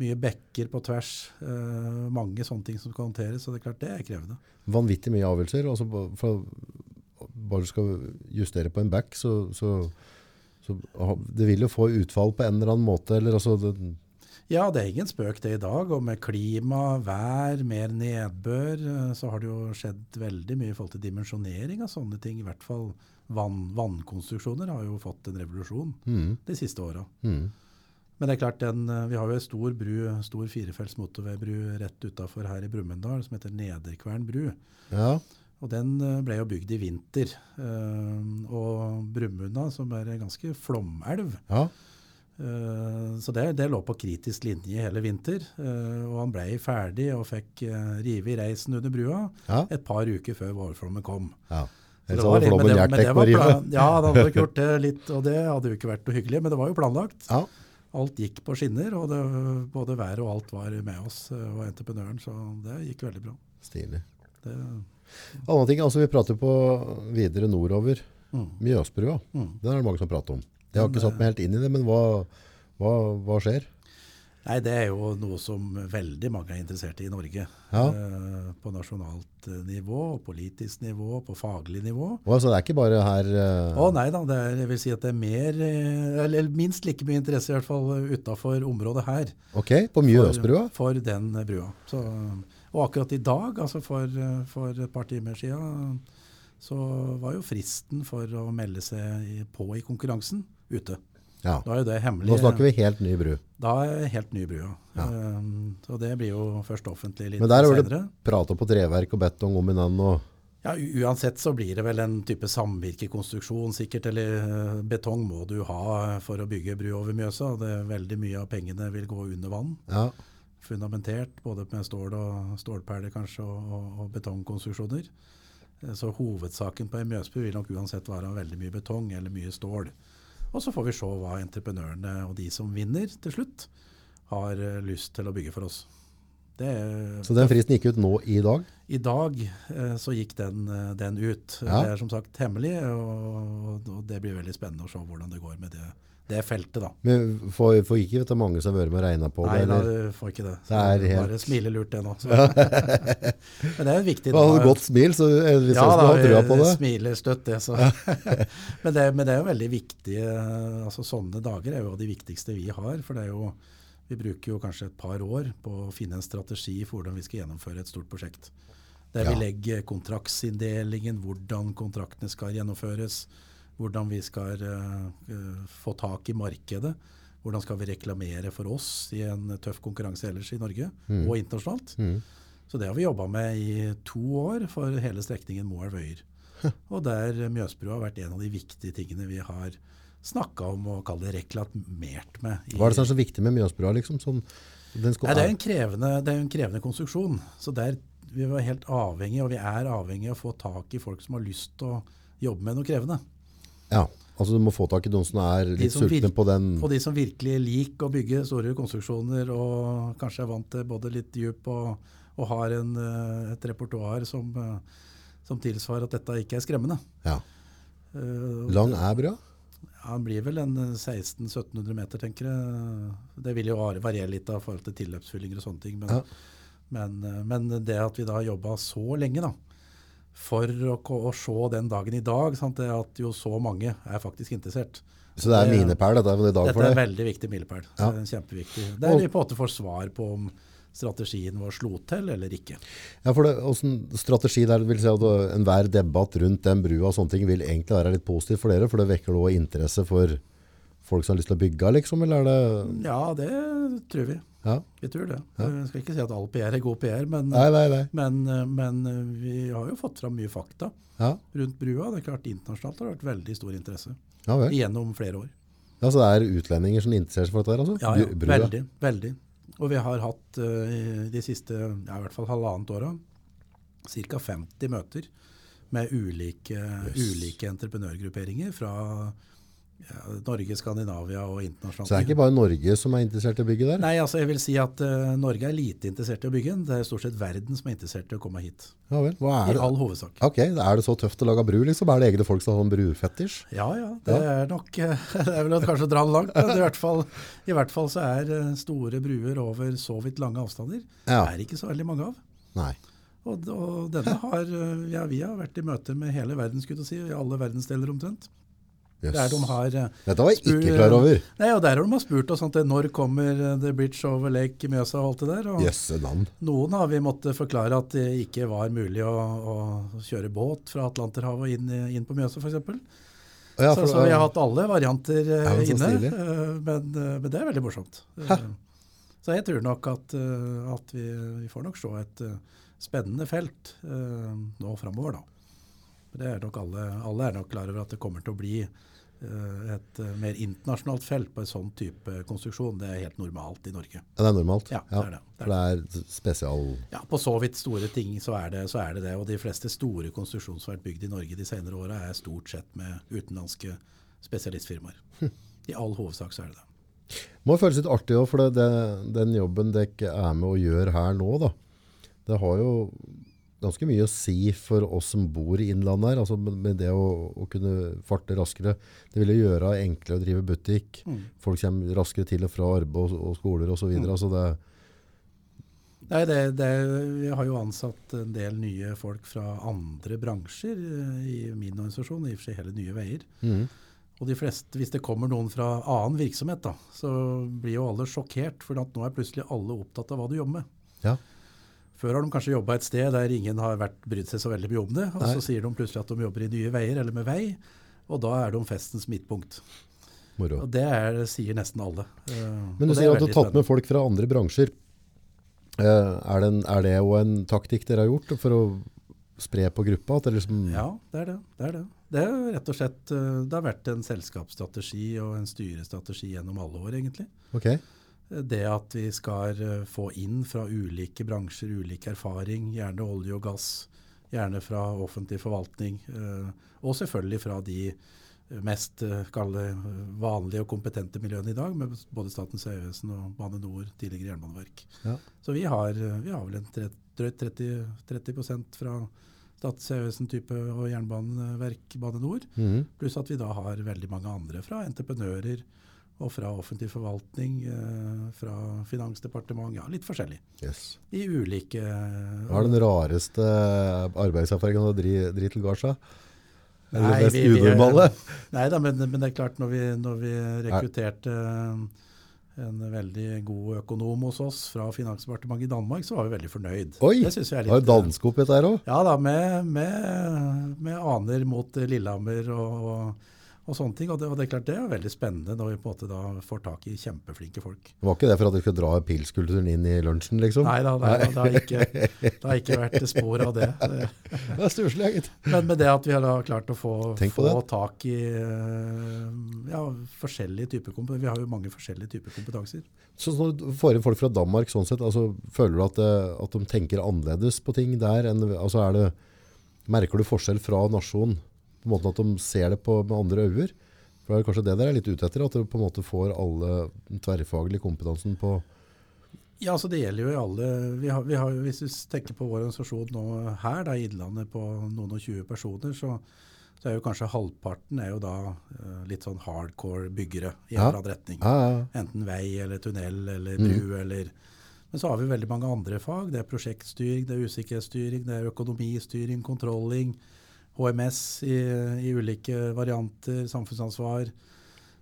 B: Mye bekker på tvers. Uh, mange sånne ting som skal håndteres. Så det er klart det er krevende.
A: Vanvittig mye avgjørelser. Altså, for bare du skal justere på en back, så, så, så Det vil jo få utfall på en eller annen måte. Eller, altså, det,
B: Ja, det er ingen spøk det i dag. Og med klima, vær, mer nedbør, eh, så har det jo skjedd veldig mye i forhold til dimensjonering av sånne ting. I hvert fall vann, vannkonstruksjoner har jo fått en revolusjon
A: mm,
B: de siste åra.
A: mm.
B: Men det er klart, den, eh, vi har jo en stor bru, stor firefelts motorveibru rett utafor her i Brumunddal som heter Nederkvern bru.
A: Ja.
B: Og den eh, ble jo bygd i vinter. Og Brumunda, som er en ganske flomelv,
A: ja.
B: Eh, Så det, det lå på kritisk linje hele vinter. eh, Og han ble ferdig og fikk eh, rive i reisen under brua
A: ja.
B: et par uker før vårflommen kom.
A: ja.
B: Det var men det- men det var plan- Ja, han hadde nok gjort det litt, og det hadde jo ikke vært noe hyggelig. Men det var jo planlagt.
A: Ja.
B: Alt gikk på skinner, og det, både været og alt var med oss og entreprenøren, så det gikk veldig bra.
A: Stilig.
B: Det,
A: Andre ting, altså Vi prater på videre nordover.
B: mm,
A: Mjøsbrua.
B: mm.
A: Den er det mange som prater om. Jeg har ikke satt meg helt inn i det, men hva, hva, hva skjer?
B: Nei, det er jo noe som veldig mange er interessert i i Norge.
A: Ja.
B: Eh, på nasjonalt eh, nivå, politisk nivå, på faglig nivå.
A: Og altså, det er ikke bare her eh,
B: Å nei da, det er, jeg vil si at det er mer, eh, eller minst like mye interesse i hvert fall utafor området her.
A: Ok, på Mjøsbrua?
B: For, for den eh, brua. Så, og akkurat i dag, altså for, eh, for et par timer siden, så var jo fristen for å melde seg på i konkurransen ute.
A: Ja.
B: Er det.
A: Nå snakker vi helt ny bru.
B: Da er helt ny bru,
A: Ja.
B: ja. så det blir jo først offentlig litt senere.
A: Men der har
B: du.
A: Prata på treverk og betong om i navn, og
B: Ja, Uansett så blir det vel en type samvirkekonstruksjon sikkert, eller eh, betong må du ha for å bygge bru over Mjøsa. Det er Veldig mye av pengene vil gå under vann.
A: Ja.
B: Fundamentert, både med stål og stålperler kanskje, og, og, betongkonstruksjoner. Eh, Så hovedsaken på en Mjøsbru vil nok uansett være veldig mye betong eller mye stål. Og så får vi se hva entreprenørene og de som vinner til slutt, har eh, lyst til å bygge for oss. Det
A: Så den fristen gikk ut nå i dag?
B: I dag eh, så gikk den, eh, den ut.
A: Ja.
B: Det er som sagt hemmelig, og, og det blir veldig spennende å se hvordan det går med det, det feltet. da.
A: Men får, får ikke vite mange som har vært med og regna på
B: Nei,
A: det?
B: da,
A: eller?
B: du får ikke det.
A: Det er helt-
B: Bare smilelurt det nå. Så. Men det er viktig.
A: Du
B: hadde
A: et godt smil, så vi hvis
B: ja, da,
A: skulle ha trua på det.
B: Ja, smiler støtt det. Så. men, det men det er jo veldig viktig. eh, altså Sånne dager er jo de viktigste vi har. For det er jo, vi bruker jo kanskje et par år på å finne en strategi for hvordan vi skal gjennomføre et stort prosjekt. Der
A: Ja.
B: vi legger kontraktsinndelingen, hvordan kontraktene skal gjennomføres, hvordan vi skal eh, eh, få tak i markedet. Hvordan skal vi reklamere for oss i en tøff konkurranse ellers i Norge
A: Mm.
B: og internasjonalt.
A: Mm.
B: Så det har vi jobba med i to år for hele strekningen Moelv-Øyer. Og der Mjøsbrua har vært en av de viktige tingene vi har snakka om og kall det reklamert med.
A: Hva er det som er så viktig med Mjøsbrua? Liksom? Den skal,
B: Nei, det er en krevende, det er en krevende konstruksjon. Så der, vi var helt avhengig, og vi er avhengig av å få tak i folk som har lyst til å jobbe med noe krevende.
A: Ja, altså du må få tak i noen som er litt
B: som
A: sultne på den
B: Og de som virkelig liker å bygge store konstruksjoner og kanskje er vant til både litt dyp og, og har en, eh, et repertoar som, eh, som tilsvarer at dette ikke er skremmende.
A: Ja.
B: Eh,
A: Lang er bra?
B: Ja, Han blir vel en eh, 1600-1700 meter, tenker jeg. Det vil jo variere litt av forhold til tilløpsfyllinger og sånne ting. Men,
A: Ja.
B: men, men det at vi da har jobba så lenge da, for å, å se den dagen i dag, sant, det at jo så mange er faktisk interessert.
A: Så det er
B: en
A: minepæl dette er i dag
B: Dette er en veldig viktig milepæl.
A: Ja.
B: Det er Kjempeviktig. Der vi på en måte får svar på om strategien vår slo til eller ikke.
A: Ja, for det, strategi der vil si at uh, enhver debatt rundt den brua og sånne ting vil egentlig være litt positivt for dere, for det vekker også interesse for folk som har lyst til å bygge, liksom, eller er det...
B: Ja, det tror vi.
A: Ja.
B: Vi tror det. Jeg skal ikke si at all PR er god PR, men,
A: Nei, nei, nei.
B: men, men vi har jo fått fram mye fakta
A: Ja,
B: rundt brua. Det er klart Internasjonalt har det vært veldig stor interesse
A: ja vel.
B: gjennom flere år.
A: Ja, så det er utlendinger som interesserer seg for dette altså?
B: Ja, ja,
A: brua.
B: veldig. veldig. Og vi har hatt eh, de siste ja, i hvert fall halvannet åra ca. 50 møter med ulike, ulike entreprenørgrupperinger fra ja, Norge, Skandinavia og internasjonalt.
A: Så det er ikke bare Norge som er interessert i å bygge der?
B: Nei, altså jeg vil si at uh, Norge er lite interessert i å bygge den. Det er stort sett verden som er interessert i å komme hit.
A: Ja vel, hva
B: I
A: er det?
B: all hovedsak.
A: Ok, er det så tøft å lage bru, liksom? Er det egne folk som har en brufetisj?
B: Ja, ja. Det er nok uh, Det er vel kanskje å dra den langt, men i hvert fall, i hvert fall så er eh, store bruer over så vidt lange avstander
A: Ja.
B: er ikke så veldig mange av.
A: Nei.
B: Og, og denne har eh, Ja, vi har vært i møte med hele verden, skulle jeg si, i alle verdensdeler omtrent.
A: Jøss.
B: Der de har eh,
A: Dette var jeg ikke klar over.
B: Nei, og der har de har spurt oss sånn, når kommer eh, The Bridge over Lake Mjøsa og alt det der. Og
A: yes.
B: Noen har vi måttet forklare at det ikke var mulig å, å kjøre båt fra Atlanterhavet og inn, inn på Mjøsa f.eks.
A: Ja,
B: så, så vi har hatt alle varianter eh,
A: Ja, men
B: inne, eh, men, eh, men det er veldig morsomt.
A: Hæ?
B: Eh, Så jeg tror nok at, eh, at vi, vi får nok se et eh, spennende felt eh, nå framover, da. Det er nok alle, alle er nok klar over at det kommer til å bli eh, et eh, mer internasjonalt felt på en sånn type konstruksjon. Det er helt normalt i Norge.
A: Ja, det er normalt?
B: Ja, det er det. Det er
A: For det er spesial...
B: Ja, På så vidt store ting så er, det, så er det det. Og de fleste store konstruksjoner som har vært bygd i Norge de senere åra, er stort sett med utenlandske spesialistfirmaer. I all hovedsak så er det det.
A: Det Må føles litt artig også, for det, den jobben dere er med å gjøre her nå, da, det har jo ganske mye å si for oss som bor i innlandet her, altså med, det å, å kunne farte raskere. Det vil jo gjøre det enklere å drive butikk.
B: Mm.
A: Folk kommer raskere til og fra arbeid og, og skoler så videre. Altså det,
B: Nei, det, det, Vi har jo ansatt en del nye folk fra andre bransjer eh, i min organisasjon, i og for seg hele Nye Veier.
A: Mm.
B: Og de fleste, hvis det kommer noen fra annen virksomhet, da, så blir jo alle sjokkert, for at nå er plutselig alle opptatt av hva du jobber med.
A: Ja.
B: Før har de kanskje jobba et sted der ingen har brydd seg så veldig mye om det. Og
A: Nei.
B: så sier de plutselig at de jobber i Nye Veier eller med vei, og da er de festens midtpunkt.
A: Moro.
B: Og det er, sier nesten alle. Uh,
A: Men du sier
B: er
A: at du har tatt med folk fra andre bransjer. Uh, er, det en, er det jo en taktikk dere har gjort for å spre på gruppa? Liksom,
B: Ja, det er det. Det er det. Det er rett og slett uh, Det har vært en selskapsstrategi og en styrestrategi gjennom alle år, egentlig.
A: Ok,
B: Det at vi skal eh, få inn fra ulike bransjer ulik erfaring, gjerne olje og gass, gjerne fra offentlig forvaltning, eh, og selvfølgelig fra de mest eh, vanlige og kompetente miljøene i dag, med både Statens vegvesen og Bane NOR, tidligere Jernbaneverk.
A: Ja.
B: Så vi har, vi har vel en tre- drøyt 30, 30 fra Statens vegvesen-type og Jernbaneverk, Bane NOR.
A: Mhm.
B: Pluss at vi da har veldig mange andre fra entreprenører og fra offentlig forvaltning, eh, fra Finansdepartementet, ja, litt forskjellig.
A: yes.
B: I ulike
A: Hva er den rareste arbeidserfaringen du har dritt til gards av? Eller det mest
B: vi-
A: unormale?
B: Nei da, men, men det er klart, når vi, når vi rekrutterte en veldig god økonom hos oss fra Finansdepartementet i Danmark, så var vi veldig fornøyd.
A: Oi,
B: det synes vi er
A: Har
B: litt...
A: du dansk oppi her òg?
B: Ja da, med, med, med aner mot Lillehammer og, og, og sånne ting. Og det, og det er klart det er veldig spennende når vi på en måte da får tak i kjempeflinke folk.
A: Det var ikke det for at du skulle dra pilskulturen inn i lunsjen, liksom?
B: Nei da, det, har ikke, det har ikke vært spor av det.
A: Det er stusslig, gitt.
B: Men med det at vi har da klart å få, få tak i eh, ja, forskjellige typer kompetanser. Vi har jo mange forskjellige typer kompetanser.
A: Så når du får inn folk fra Danmark, sånn sett, altså, føler du at, eh, at de tenker annerledes på ting der? Enn, altså, er det, merker du forskjell fra nasjonen? På måten at de ser det på, med andre øyne? For det er kanskje det dere er litt ute etter, at du på en måte får alle den tverrfaglige kompetansen på
B: Ja, altså Det gjelder jo i alle vi har, vi har, Hvis vi tenker på vår organisasjon nå her da, i Innlandet på noen og 20 personer, så, så er jo kanskje halvparten er jo da eh, litt sånn hardcore byggere i en
A: Ja.
B: eller annen retning.
A: ja, ja,
B: Enten vei eller tunnel eller
A: Mm.
B: eller Men så har vi veldig mange andre fag. Det er prosjektstyring, det er usikkerhetsstyring, det er økonomistyring, kontrolling, HMS i, i ulike varianter, samfunnsansvar.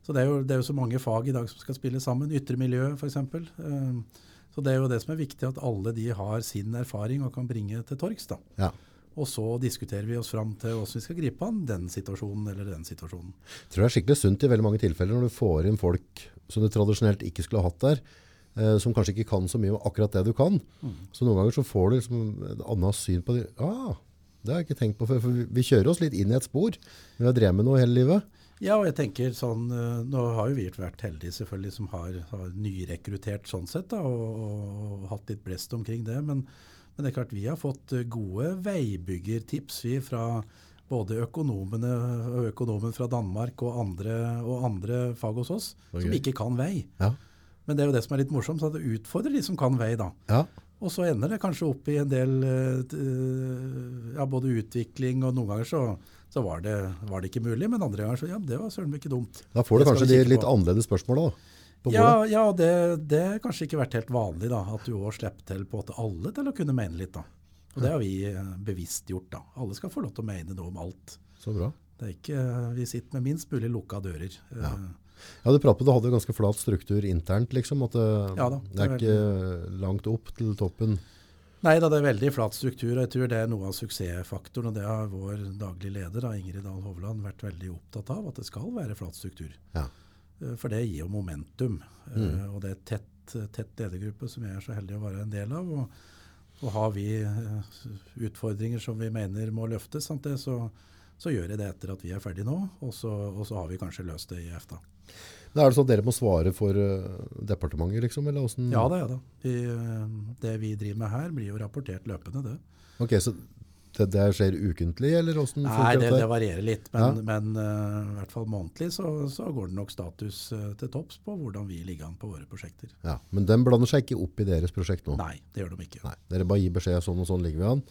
B: Så det er, jo, det er jo så mange fag i dag som skal spille sammen. Ytre miljø f.eks. Um, så det er jo det som er viktig, at alle de har sin erfaring og kan bringe til torgs. da.
A: ja.
B: Og så diskuterer vi oss fram til hvordan vi skal gripe an den situasjonen eller den situasjonen.
A: Jeg tror det er skikkelig sunt i veldig mange tilfeller når du får inn folk som du tradisjonelt ikke skulle ha hatt der, eh, som kanskje ikke kan så mye om akkurat det du kan. Så noen ganger så får du liksom et annet syn på det. Ah, det har jeg ikke tenkt på før, for vi- kjører oss litt inn i et spor. Vi har drevet med noe hele livet.
B: Ja, og jeg tenker sånn, eh, Nå har jo vi vært heldige selvfølgelig som har, har nyrekruttert sånn sett, da, og, og, hatt litt blest omkring det. Men, men det er klart vi har fått eh, gode veibyggertips vi fra både økonomene og økonomen fra Danmark og andre, og andre fag hos oss,
A: okay.
B: som ikke kan vei.
A: Ja.
B: Men det er jo det som er litt morsomt, så det utfordrer de som kan vei, da.
A: Ja.
B: Og så ender det kanskje opp i en del eh, eh, ja, både utvikling, og noen ganger så, så var, det, var det ikke mulig, men andre ganger så ja, det var søren ikke dumt.
A: Da får du
B: Det
A: kanskje de litt
B: på.
A: annerledes spørsmåla, da.
B: Ja, ja det, det har kanskje ikke vært helt vanlig da, at du òg slipper til på at alle til å kunne mene litt. da. Og det har vi eh, bevisst gjort. da. Alle skal få lov til å mene noe om alt.
A: Så bra.
B: Det er ikke, Vi sitter med minst mulig lukka dører.
A: Ja.
B: Eh,
A: Ja, du pratet på du hadde ganske flat struktur internt, liksom. At det,
B: Ja da,
A: det er
B: det
A: ikke langt opp til toppen.
B: Nei da, det er veldig flat struktur, og jeg tror det er noe av suksessfaktoren. Og det har vår daglig leder, da, Ingrid Dahl Hovland, vært veldig opptatt av. At det skal være flat struktur.
A: Ja.
B: Eh, For det gir jo momentum. Eh,
A: Mm.
B: Og det er et tett, tett ledergruppe som jeg er så heldig å være en del av. Og, og har vi eh, utfordringer som vi mener må løftes, så, så gjør jeg det etter at vi er ferdige nå. Og så, og så har vi kanskje løst det i EFTA.
A: Da er det sånn at dere må svare for uh, departementet, liksom? Eller hvordan?
B: Ja da, ja da. I, uh, det vi driver med her, blir jo rapportert løpende, det.
A: Ok, så det, det skjer ukentlig, eller åssen?
B: Nei, det, det varierer litt, men,
A: Ja.
B: men uh, i hvert fall månedlig så, så går det nok status eh, til topps på hvordan vi ligger an på våre prosjekter.
A: Ja, men den blander seg ikke opp i deres prosjekt nå?
B: Nei, det gjør de ikke.
A: Nei, Dere bare gir beskjed sånn og sånn ligger vi an?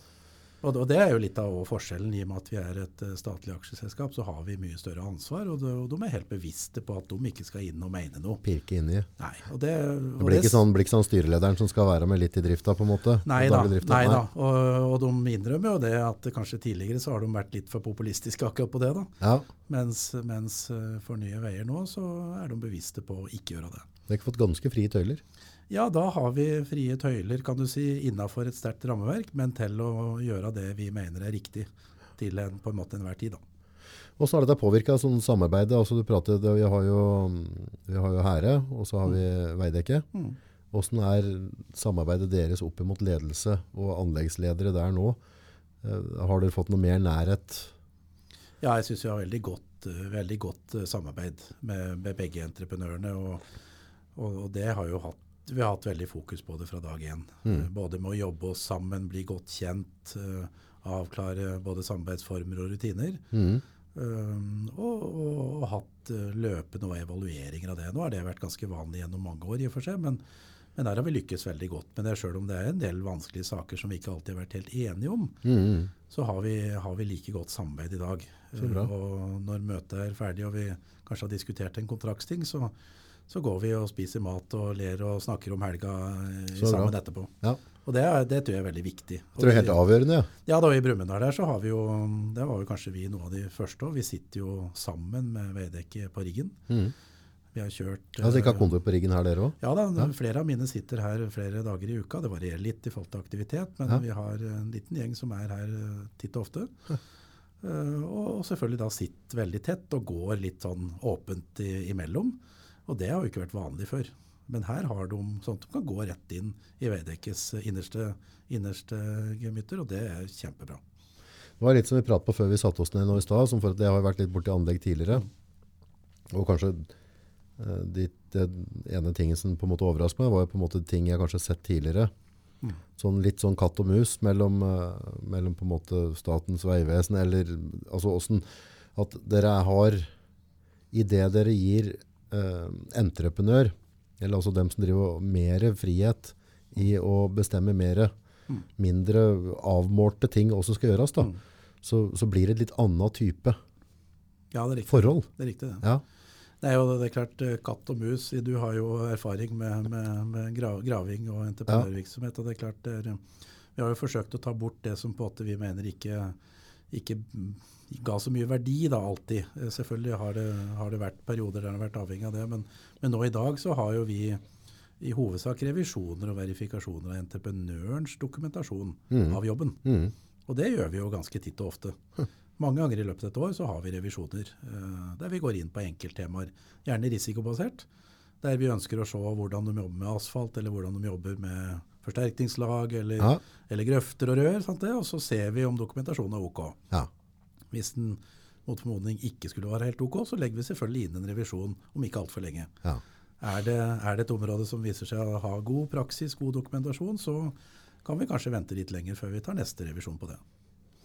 B: Og, det- og det er jo litt av forskjellen. I og med at vi er et eh, statlig aksjeselskap, så har vi mye større ansvar. Og, det, og de er helt bevisste på at de ikke skal inn og mene noe.
A: Pirke inni?
B: Nei, og det,
A: Det blir ikke sånn, blir ikke sånn styrelederen som skal være med litt i drifta, på en måte?
B: Nei da. Nei da. Og, og de innrømmer jo det at kanskje tidligere så har de vært litt for populistiske akkurat på det. da.
A: Ja,
B: Mens, mens eh, for Nye Veier nå, så er de bevisste på å ikke gjøre det.
A: dere har ikke fått ganske frie tøyler?
B: Ja, da har vi frie tøyler, kan du si, innafor et sterkt rammeverk, men til å gjøre det vi mener er riktig til en, på en måte enhver tid. da.
A: Hvordan har dette påvirka sånn samarbeidet? Altså, du pratet, vi har jo, vi har jo Hære, og så har vi Veidekke.
B: Mm.
A: Hvordan er samarbeidet deres opp mot ledelse og anleggsledere der nå? Eh, Har dere fått noe mer nærhet?
B: Ja, jeg syns vi har veldig godt, veldig godt eh, samarbeid med, med begge entreprenørene. Og, og, og det har jo hatt, vi har hatt veldig fokus på det fra dag én.
A: Mm.
B: Eh, Både med å jobbe oss sammen, bli godt kjent, eh, avklare både samarbeidsformer og rutiner.
A: Mm.
B: Um, og, og, og hatt løpende og evalueringer av det. Nå har det vært ganske vanlig gjennom mange år, i og for seg, men, men der har vi lykkes veldig godt med det. Sjøl om det er en del vanskelige saker som vi ikke alltid har vært helt enige om,
A: mm.
B: så har vi, har vi like godt samarbeid i dag. Og når møtet er ferdig og vi kanskje har diskutert en kontraktsting, så, så går vi og spiser mat og ler og snakker om helga eh,
A: Så
B: sammen etterpå.
A: Ja,
B: Og det, er, det tror jeg er veldig viktig.
A: jeg tror det er helt avgjørende. Ja.
B: Ja, da i Brumunddal der så har vi jo Det var jo kanskje vi noe av de første òg. Vi sitter jo sammen med Veidekke på riggen.
A: Mm.
B: Vi har kjørt
A: Altså ikke har
B: eh,
A: kontor på riggen her, dere òg?
B: Ja da,
A: Ja.
B: flere av mine sitter her flere dager i uka. Det varierer litt i forhold til aktivitet, men
A: Ja.
B: vi har en liten gjeng som er her eh, titt og ofte. Uh, og selvfølgelig da sitter veldig tett og går litt sånn åpent i, imellom. Og det har jo ikke vært vanlig før. Men her har de sånn at de kan gå rett inn i Veidekkes innerste, innerste gemytter, og det er kjempebra.
A: Det var litt som vi pratet på før vi satte oss ned nå i stad, som for at jeg har vært litt borti anlegg tidligere. Og kanskje uh, det, det, ene tingen som på en måte overrasket meg, var jo på en måte ting jeg kanskje har sett tidligere. Mm. Sånn, litt sånn katt og mus mellom, uh, mellom på en måte Statens vegvesen eller altså åssen At dere har Idet dere gir entreprenør, eller altså dem som driver mer frihet i å bestemme mer, mm. mindre avmålte ting også skal gjøres, da, mm. så, så, blir det et litt annen type
B: ja, det
A: forhold.
B: Det er riktig, det.
A: Ja.
B: Det er jo det er klart eh, katt og mus. Du har jo erfaring med, med, med graving og entreprenørvirksomhet. og det er klart det er, Vi har jo forsøkt å ta bort det som på en måte vi mener ikke, ikke ga så mye verdi da alltid. Eh, selvfølgelig har det, har det, vært perioder der det har vært avhengig av det, men, men, nå i dag så har jo vi i hovedsak revisjoner og verifikasjoner av entreprenørens dokumentasjon mm. av jobben. Mm. Og det gjør vi jo ganske titt og ofte. Mange ganger i løpet av et år så har vi revisjoner uh, der vi går inn på enkelttemaer, gjerne risikobasert. Der vi ønsker å se hvordan de jobber med asfalt, eller hvordan de jobber med forsterkningslag eller, ja. eller grøfter og rør. Og så ser vi om dokumentasjonen er OK. Ja. Hvis den mot formodning ikke skulle være helt OK, så legger vi selvfølgelig inn en revisjon om ikke altfor lenge. Ja. Er, det, er, det, et område som viser seg å ha god praksis, god dokumentasjon, så kan vi kanskje vente litt lenger før vi tar neste revisjon på det.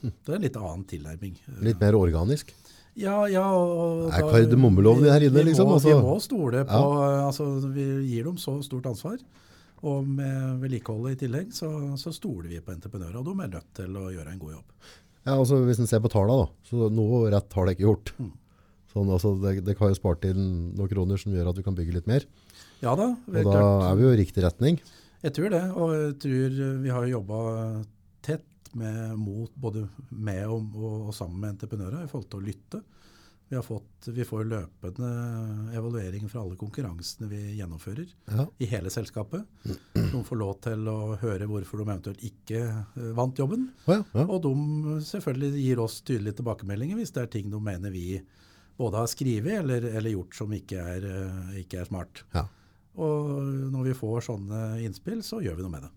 B: Det er en litt annen tilnærming.
A: Litt mer organisk?
B: Ja, ja. Og
A: er kardemommeloven her inne, liksom?
B: Vi må, altså. vi må stole på ja. altså, Vi gir dem så stort ansvar. Og med vedlikeholdet i tillegg, så, så stoler vi på entreprenører. Og de er nødt til å gjøre en god jobb.
A: Ja, altså Hvis en ser på tallene, da, så noe rett har det ikke gjort. Mm. Sånn, altså, det, det kan jo spart inn noen kroner som gjør at vi kan bygge litt mer.
B: Ja da.
A: Og da klart. er vi jo i riktig retning.
B: Jeg tror det. Og jeg tror vi har jobba tett med, mot både med og, og, og, sammen med entreprenører i forhold til å lytte. Vi, fått, vi får løpende evaluering fra alle konkurransene vi gjennomfører ja. i hele selskapet. De får lov til å høre hvorfor de eventuelt ikke uh, vant jobben. Ja, ja. Og de selvfølgelig gir oss tydelige tilbakemeldinger hvis det er ting de mener vi både har skrevet eller, eller gjort som ikke er, uh, ikke er smart. Og når vi får sånne innspill, så gjør vi noe med det.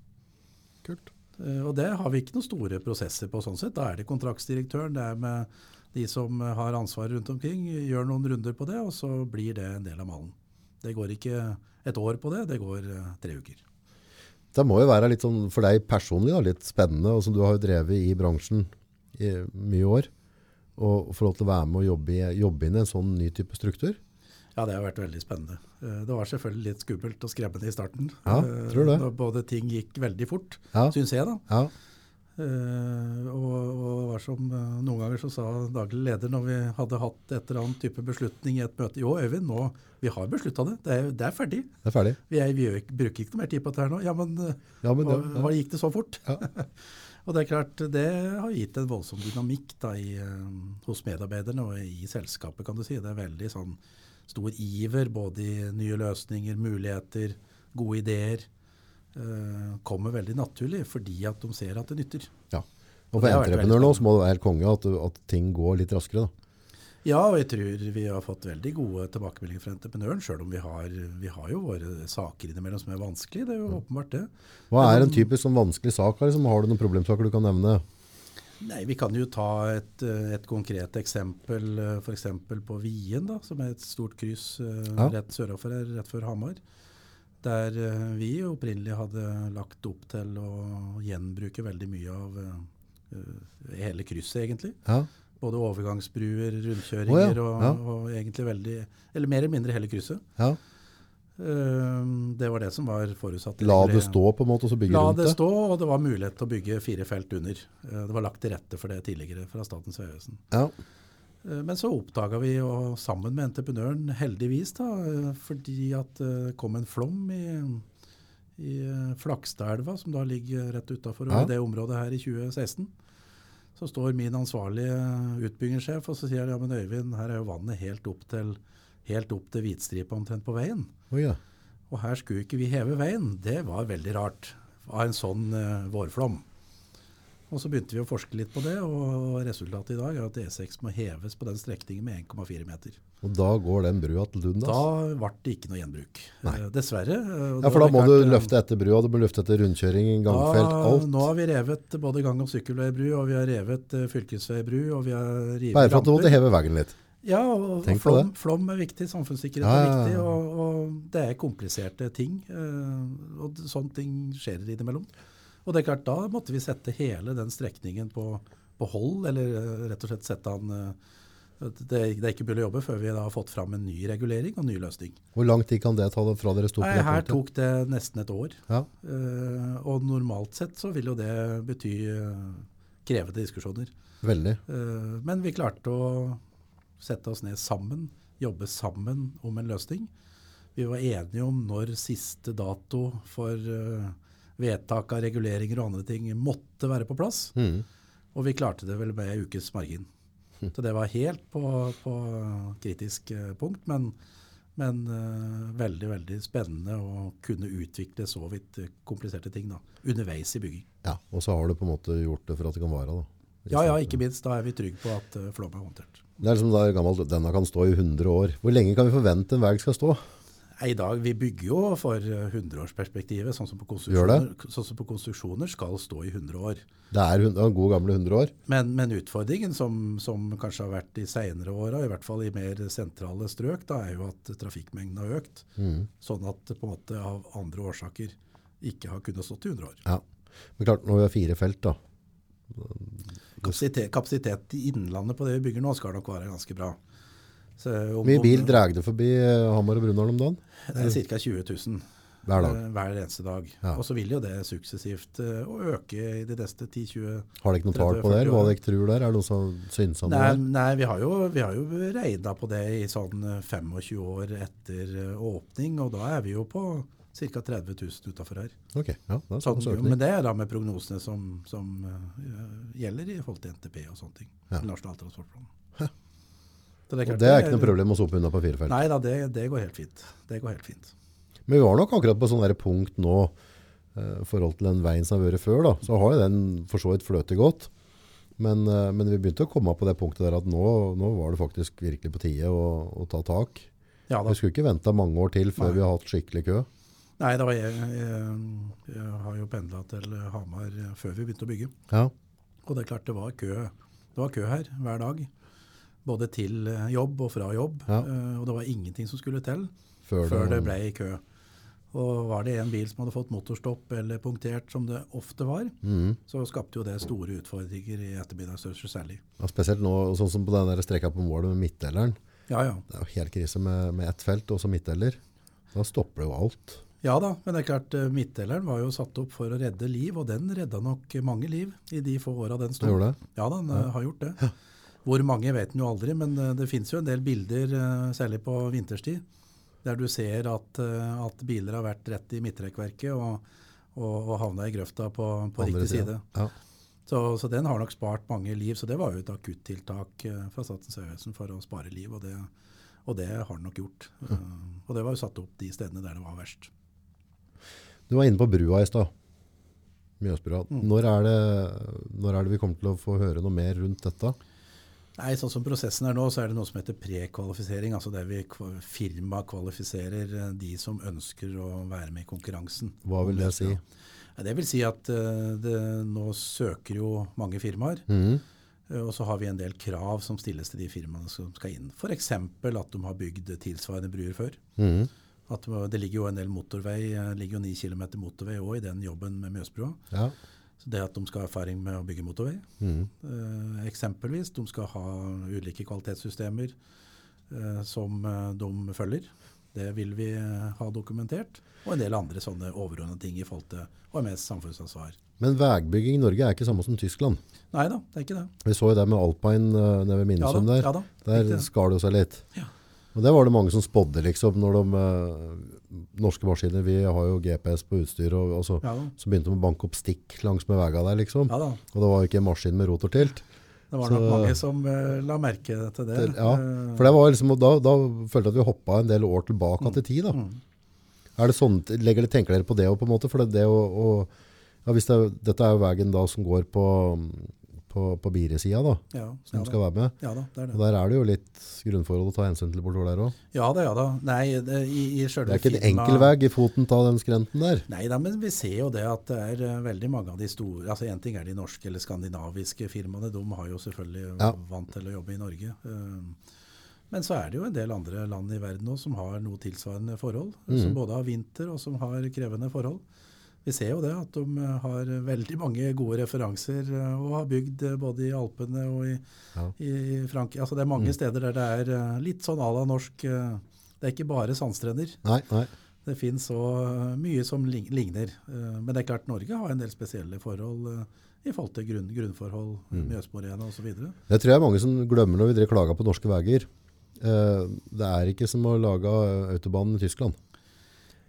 A: Kult.
B: Eh, og det har vi ikke noen store prosesser på sånn sett. Da er det kontraktsdirektøren, det er med de som har ansvar rundt omkring, gjør noen runder på det, og så blir det en del av malen. Det går ikke et år på det, det går eh, tre uker.
A: Det må jo være litt sånn for deg personlig da, litt spennende. Altså, du har jo drevet i bransjen i mye år. Og få lov til å være med og jobbe, jobbe inn i en sånn ny type struktur.
B: Ja, det har vært veldig spennende. Eh, det var selvfølgelig litt skummelt og skremmende i starten.
A: Ja, tror det.
B: Når både ting gikk veldig fort, ja. syns jeg. da.
A: Ja.
B: Uh, og, og var som uh, Noen ganger så sa daglig leder når vi hadde hatt et eller annet type beslutning i et møte Jo, Øyvind, nå, vi har beslutta det. Det er, det er, ferdig.
A: Det er ferdig.
B: Vi, er, vi, bruker ikke noe mer tid på dette her nå. Ja, men, ja, men hva, ja. gikk det så fort? og det er klart, det har gitt en voldsom dynamikk da, i, uh, hos medarbeiderne og i selskapet, kan du si. Det er veldig sånn stor iver både i nye løsninger, muligheter, gode ideer. Uh, kommer veldig naturlig fordi at de ser at det nytter.
A: Ja. Og for entreprenør nå så må det være helt konge at, at, ting går litt raskere. da.
B: Ja, og jeg tror vi har fått veldig gode tilbakemeldinger fra entreprenøren, sjøl om vi har, vi har, jo våre saker innimellom som er vanskelig. Det er jo åpenbart det.
A: Hva er en typisk sånn vanskelig sak? Liksom? Har du noen problemsaker du kan nevne?
B: Nei, Vi kan jo ta et, eh, et konkret eksempel, eh, f.eks. på Vien, da, som er et stort kryss eh, ja. rett sørover her, rett før Hamar. Der vi opprinnelig hadde lagt opp til å gjenbruke veldig mye av uh, hele krysset, egentlig. Ja. Både overgangsbruer, rundkjøringer oh, ja. og, og, egentlig veldig Eller mer eller mindre hele krysset. Ja. Uh, det var det som var forutsatt.
A: La det stå på en måte, og så bygge
B: La
A: rundt
B: det? La det stå, og det var mulighet til å bygge fire felt under. Uh, det var lagt til rette for det tidligere fra Statens vegvesen. Ja. Eh, men så oppdaga vi, og sammen med entreprenøren, heldigvis, da, eh, fordi at det kom en flom i, i Flakstadelva, som da ligger rett utafor ja. det området her i 2016. Så står min ansvarlige utbyggingssjef og så sier ja, men Øyvind, her er jo vannet helt opp til helt opp til hvitstripa omtrent på veien.
A: Oh, ja.
B: Og her skulle ikke vi heve veien. Det var veldig rart av en sånn uh, vårflom. Og så begynte vi å forske litt på det, og resultatet i dag er at E6 må heves på den strekningen med 1,4 meter.
A: Og da går den brua til Dundas?
B: Da ble det ikke noe gjenbruk.
A: Nei.
B: Eh, dessverre. eh,
A: Ja, for da må
B: klart,
A: du
B: eh,
A: løfte etter brua, du må løfte etter rundkjøring, gangfelt,
B: da-
A: alt.
B: Nå har vi revet både gang- og sykkelveibru, og vi har revet fylkesveibru, og vi har revet
A: Bare for at du måtte heve veggen litt.
B: Ja, og, og flom, flom er viktig, samfunnssikkerhet
A: Ja,
B: er
A: ja, er
B: viktig, og, og det er kompliserte ting. og sånne ting skjer innimellom. Og det er klart, da måtte vi sette hele den strekningen på, på hold, eller eh, rett og slett sette den eh, det, det er ikke mulig å jobbe før vi da har fått fram en ny regulering og ny løsning.
A: Hvor lang tid kan det ta fra dere sto på
B: Nei, her tok det nesten et år.
A: Ja,
B: Uh, og normalt sett så vil jo det bety uh, krevende diskusjoner.
A: veldig.
B: Uh, Men vi klarte å sette oss ned sammen, jobbe sammen om en løsning. Vi var enige om når siste dato for eh, vedtak av reguleringer og andre ting måtte være på plass.
A: Mm.
B: Og vi klarte det vel med en ukes margin. Så det var helt på, på kritisk eh, punkt, men, men uh, veldig, veldig spennende å kunne utvikle så vidt eh, kompliserte ting da, underveis i bygging.
A: Ja, og så har du på en måte gjort det for at det kan vare da.
B: Ja, ja, ikke minst. Da er vi trygge på at uh, flom er håndtert.
A: Det er liksom da gammelt, denne kan stå i 100 år. Hvor lenge kan vi forvente en vei skal stå?
B: I dag, Vi bygger jo for hundreårsperspektivet, 100-årsperspektivet, sånn, som sånn som på konstruksjoner skal stå i 100 år.
A: Det er en god gamle 100 år.
B: Men, men utfordringen som, som kanskje har vært de senere åra, i hvert fall i mer sentrale strøk, da er jo at trafikkmengden har økt.
A: Mm.
B: Sånn at det på en måte av andre årsaker ikke har kunnet stått i 100 år.
A: Ja. Men klart, når vi har fire felt da,
B: Kapasitet, kapasitet i innlandet på det vi bygger nå skal nok være ganske bra. Så om-
A: Hvor mye bil drar du forbi eh, Hamar og Brunholm om dagen?
B: Det er ca. 20 000
A: Hver dag.
B: eh, hver eneste dag.
A: Ja.
B: Og så vil jo det suksessivt uh, øke i de neste 10-20
A: Har dere ikke noe tall på det? Hva dere tror der? Er det noe som syns om det
B: Nei,
A: der?
B: nei vi har jo, vi har jo regna på det i sånn eh, 25 år etter eh, åpning, og da er vi jo på ca. 30 000 utafor her.
A: Ok, ja, det
B: sånn men det er da med prognosene som, som uh, gjelder i forhold til NTP og sånne ting.
A: Ja.
B: Nasjonal transportplan. Så
A: Og det er ikke noe problem å sope unna på fire felt.
B: Nei da, det, det går helt fint. Det går helt fint.
A: Men vi var nok akkurat på sånn der punkt nå, eh, i forhold til den veien som har vært før da, så har jo den for så vidt fløtet godt. Men, eh, men vi begynte å komme på det punktet der at nå, nå var det faktisk virkelig på tide å, å ta tak.
B: Ja da.
A: Vi skulle ikke vente mange år til før
B: Nei.
A: vi har hatt skikkelig kø.
B: Nei, da jeg, jeg, jeg har jo pendla til Hamar før vi begynte å bygge.
A: Ja,
B: Og det er klart det var kø, det var kø her hver dag. Både til eh, jobb og fra jobb.
A: Ja.
B: Eh, Og det var ingenting som skulle til
A: før,
B: før det ble i kø. Og var det en bil som hadde fått motorstopp eller punktert, som det ofte var,
A: mm.
B: så skapte jo det store utfordringer i ettermiddagsrushet særlig.
A: Ja, spesielt nå, sånn som på den der streka på målet med midtdeleren.
B: Ja ja.
A: Det er jo helt krise med, med ett felt og så midtdeler. Da stopper det jo alt.
B: Ja da, men det er klart eh, midtdeleren var jo satt opp for å redde liv, og den redda nok mange liv i de få åra den sto. Ja da, den ja. har gjort det. Hvor mange vet en jo aldri, men eh, det finnes jo en del bilder, eh, særlig på vinterstid, der du ser at, eh, at biler har vært rett i midtrekkverket og, og, og havna i grøfta på, på riktig side.
A: Ja.
B: Så, så den har nok spart mange liv. Så det var jo et akuttiltak fra Statens vegvesen for å spare liv, og det, og det har den nok gjort. Mm. og det var jo satt opp de stedene der det var verst.
A: Du var inne på brua i stad. Mjøsbrua.
B: Mm.
A: Når, er det, når er det vi kommer til å få høre noe mer rundt dette?
B: Nei, sånn som prosessen er nå, så er det noe som heter prekvalifisering. Altså der vi kva- firma kvalifiserer eh, de som ønsker å være med i konkurransen.
A: Hva vil det si?
B: Ja, det vil si at eh, det, nå søker jo mange firmaer. Eh, Og så har vi en del krav som stilles til de firmaene som skal inn. F.eks. at de har bygd tilsvarende bruer før.
A: Mm.
B: At det ligger jo en del motorvei, ligger jo 9 km motorvei òg i den jobben med Mjøsbrua.
A: Ja.
B: Så det at de skal ha erfaring med å bygge motorvei.
A: mm.
B: Eh, eksempelvis, de skal ha ulike kvalitetssystemer eh, som eh, de følger. Det vil vi ha dokumentert. Og en del andre sånne overordnede ting i forhold til HMS samfunnsansvar.
A: Men veibygging i Norge er ikke samme som Tyskland.
B: Nei da, det er ikke det.
A: Vi så jo det med Alpine nede ved Minnesund
B: ja,
A: der.
B: ja da,
A: Der skar det seg litt.
B: Ja.
A: Og det var det mange som spådde, liksom, når de eh, norske maskiner Vi har jo GPS på utstyr, og, og så,
B: Ja
A: så begynte de å banke opp stikk langs med veien der, liksom.
B: Ja.
A: Og det var jo ikke en maskin med rotortilt.
B: Det var nok
A: Så-
B: mange som eh, la merke til det.
A: Ja, For det var liksom, da, da følte jeg at vi hoppa en del år tilbake til tid. da.
B: mm.
A: Er det sånn, legger Tenker dere på det òg, på en måte? For det, det å, å Ja, det, dette er jo veien da som går på, på, på Bire-sida da,
B: Ja,
A: som
B: ja,
A: skal være med.
B: ja da, det er det.
A: Og der er det jo litt grunnforhold å ta hensyn til bortover der også.
B: Ja da, ja da. Nei, det, i, i
A: Det er ikke en enkel vei i foten av den skrenten der.
B: Nei da, men vi ser jo det at det er eh, veldig mange av de store altså En ting er de norske eller skandinaviske firmaene. De har jo selvfølgelig
A: Ja.
B: vant til å jobbe i Norge. Eh, Men så er det jo en del andre land i verden også som har noe tilsvarende forhold.
A: Mm.
B: Som både har vinter og som har krevende forhold. Vi ser jo det at de eh, har veldig mange gode referanser eh, og har bygd eh, både i Alpene og i,
A: Ja.
B: i Frankrike. Altså det er mange
A: Mm.
B: steder der det er litt sånn à la norsk Det er ikke bare sandstrender.
A: Nei, nei.
B: Det finnes så mye som ligner. Men det er klart Norge har en del spesielle forhold i forhold til grunn, grunnforhold,
A: Mm.
B: Mjøsmorena osv.
A: Det tror jeg er mange som glemmer når vi klager på norske veier. Det er ikke som å lage autobanen i Tyskland.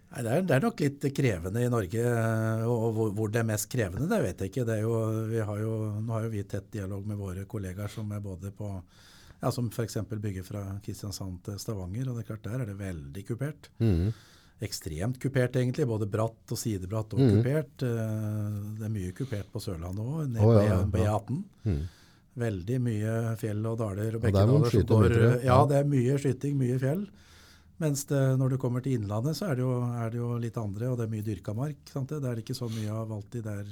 B: Nei, det, er, det er nok litt krevende i Norge. eh, Og hvor, hvor det er mest krevende, det vet jeg ikke. Det er jo, vi har jo, nå har jo vi tett dialog med våre kollegaer som er både på ja, Som f.eks. bygger fra Kristiansand til Stavanger. og det er klart Der er det veldig kupert.
A: Mm.
B: Ekstremt kupert, egentlig. Både bratt og sidebratt og
A: mm.
B: kupert. Eh, Det er mye kupert på Sørlandet òg, ned oh,
A: ja,
B: E- på
A: ja.
B: E18.
A: Mhm.
B: Veldig mye fjell og daler og bekkedaler. Ja,
A: Ja.
B: det er mye skyting, mye fjell. Mens det, når du kommer til Innlandet, så er det, jo, er det jo litt andre, og det er mye dyrka mark. Sant det? det er ikke så mye av alltid der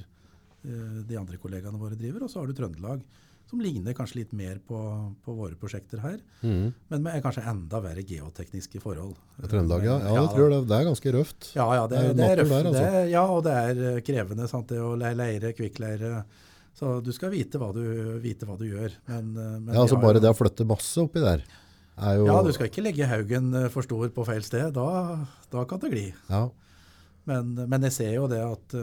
B: eh, de andre kollegaene våre driver. Og så har du Trøndelag, som ligner kanskje litt mer på, på våre prosjekter her.
A: Mm.
B: Men med kanskje enda verre geotekniske forhold.
A: Trøndelag, ja.
B: Men-
A: Ja, jeg tror det, det er ganske røft.
B: ja, ja, det,
A: Det er
B: røft.
A: der, altså.
B: Ja, og det er eh, krevende. Sant? Det å leire, kvikkleire. Så du skal vite hva du, vite hva du gjør. Men, eh, men
A: Ja, altså Bare det å flytte masse oppi der er jo
B: Ja, du skal ikke legge haugen eh, for stor på feil sted. Da, da kan det gli.
A: Ja,
B: Men, men jeg ser jo det at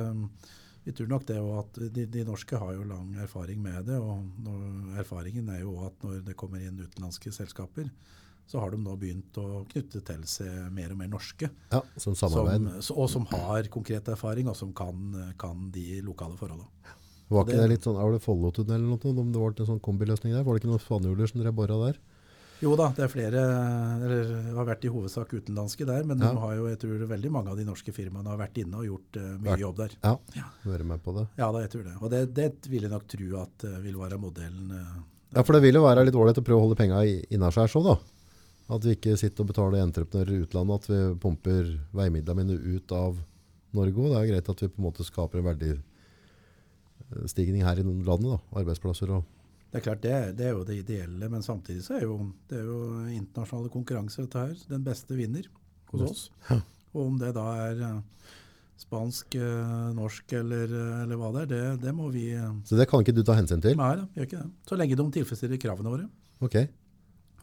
B: vi tror nok det at de, de norske har jo lang erfaring med det. Og når, erfaringen er jo at når det kommer inn utenlandske selskaper, så har de nå begynt å knytte til seg mer og mer norske.
A: ja som samarbeid.
B: Som, og som har konkret erfaring, og som kan, kan de lokale forholdene.
A: Var ikke
B: det-
A: det litt sånn, er det Follotunnelen eller noe? Om det var en sånn kombiløsning der? Var det ikke noen spanjoler som drev bora der?
B: Jo da, det er flere eller har vært i hovedsak utenlandske der, men
A: Ja.
B: de har jo, jeg tror veldig mange av de norske firmaene har vært inne og gjort uh, mye
A: Vært-
B: jobb der.
A: Ja,
B: Ja.
A: være med på det.
B: Ja da, jeg tror det. Og det, det vil jeg nok tro at uh, vil være modellen. Uh,
A: Ja, for det vil jo være litt ålreit å prøve å holde penga innaskjærs òg, da. At vi ikke sitter og betaler entreprenører i utlandet, at vi pumper veimidlene mine ut av Norge òg. Det er greit at vi på en måte skaper en verdistigning her i landet, da. Arbeidsplasser og
B: Det er klart, det, det er jo det ideelle, men samtidig så er jo, det er jo internasjonale konkurranser dette her. Den beste vinner hos oss. Og om det da er eh, spansk, eh, norsk eller, eh, eller hva det er, det, det må vi
A: Så det kan ikke du ta hensyn til?
B: Nei da, gjør ikke det. Så lenge de tilfredsstiller kravene våre.
A: Ok.